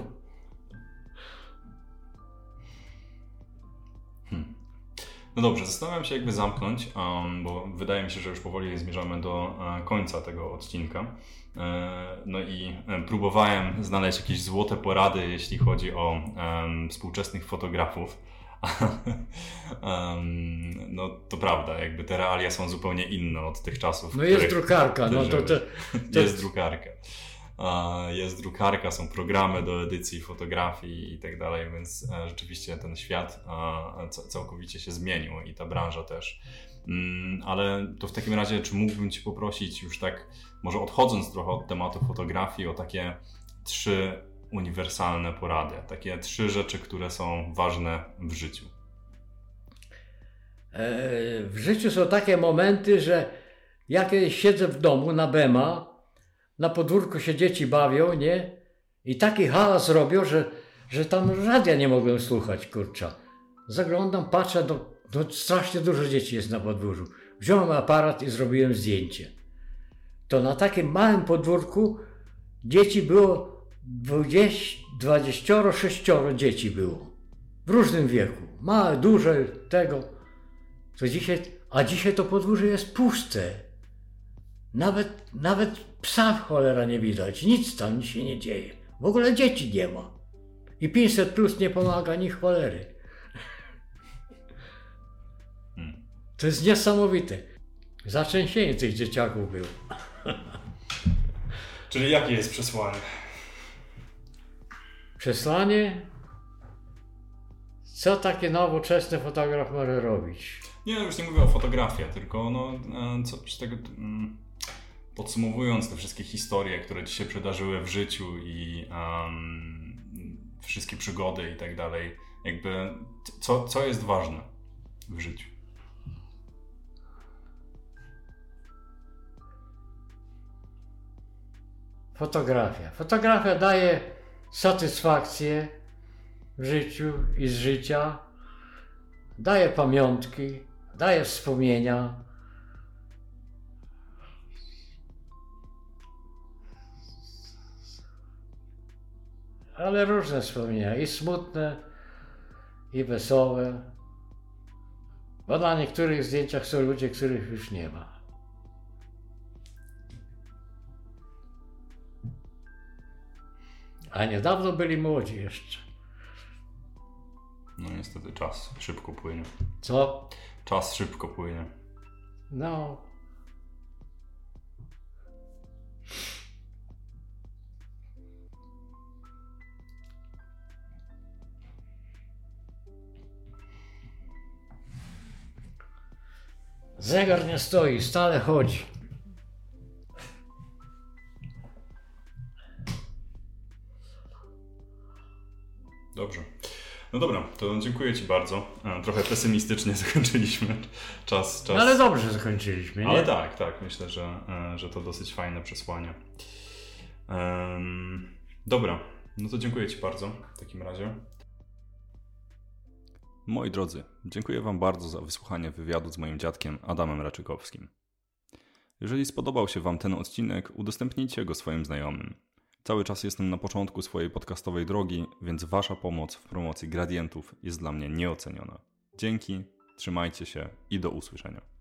Speaker 1: Hmm. No dobrze, zastanawiam się, jakby zamknąć, um, bo wydaje mi się, że już powoli zmierzamy do uh, końca tego odcinka. Uh, no i um, próbowałem znaleźć jakieś złote porady, jeśli chodzi o współczesnych fotografów um, no to prawda, jakby te realia są zupełnie inne od tych czasów.
Speaker 2: No jest drukarka, no to, to,
Speaker 1: to... Jest drukarka. Jest drukarka, są programy do edycji fotografii i tak dalej, więc e, rzeczywiście ten świat całkowicie się zmienił i ta branża też. Mm, ale to w takim razie, czy mógłbym Cię poprosić, już tak, może odchodząc trochę od tematu fotografii, o takie trzy uniwersalne porady? Takie trzy rzeczy, które są ważne w życiu.
Speaker 2: E, w życiu są takie momenty, że ja siedzę w domu na Bema, na podwórku się dzieci bawią, nie? I taki hałas robią, że że tam radia nie mogłem słuchać, kurcza. Zaglądam, patrzę, no, no strasznie dużo dzieci jest na podwórzu. Wziąłem aparat i zrobiłem zdjęcie. To na takim małym podwórku dzieci było 20, 26 dzieci było. W różnym wieku. Małe, duże, tego. To dzisiaj, a dzisiaj to podwórze jest puste. Nawet, nawet psa cholera nie widać. Nic tam się nie dzieje. W ogóle dzieci nie ma. I 500 plus nie pomaga ni cholery. To jest niesamowite. Zaczęsienie tych dzieciaków było.
Speaker 1: Czyli jakie jest przesłanie?
Speaker 2: Przesłanie? Co takie nowoczesny fotograf może robić?
Speaker 1: Nie, już nie mówię o fotografii, tylko no, e, co tego, mm, podsumowując te wszystkie historie, które ci się przydarzyły w życiu i um, wszystkie przygody i tak dalej, jakby co, co jest ważne w życiu?
Speaker 2: Fotografia. Fotografia daje satysfakcję w życiu i z życia, daje pamiątki, daje wspomnienia. Ale różne wspomnienia, i smutne, i wesołe. Bo na niektórych zdjęciach są ludzie, których już nie ma. A niedawno byli młodzi jeszcze.
Speaker 1: No niestety czas szybko płynie.
Speaker 2: Co?
Speaker 1: Czas szybko płynie.
Speaker 2: No. Zegar nie stoi, stale chodzi.
Speaker 1: Dobrze. No dobra, to dziękuję Ci bardzo. E, Trochę pesymistycznie zakończyliśmy. Czas, czas.
Speaker 2: No ale dobrze zakończyliśmy, nie?
Speaker 1: Ale tak, tak. Myślę, że, e, że to dosyć fajne przesłanie. Em, dobra, no to dziękuję Ci bardzo w takim razie. Moi drodzy, dziękuję Wam bardzo za wysłuchanie wywiadu z moim dziadkiem Adamem Raczykowskim. Jeżeli spodobał się Wam ten odcinek, udostępnijcie go swoim znajomym. Cały czas jestem na początku swojej podcastowej drogi, więc Wasza pomoc w promocji gradientów jest dla mnie nieoceniona. Dzięki, trzymajcie się i do usłyszenia.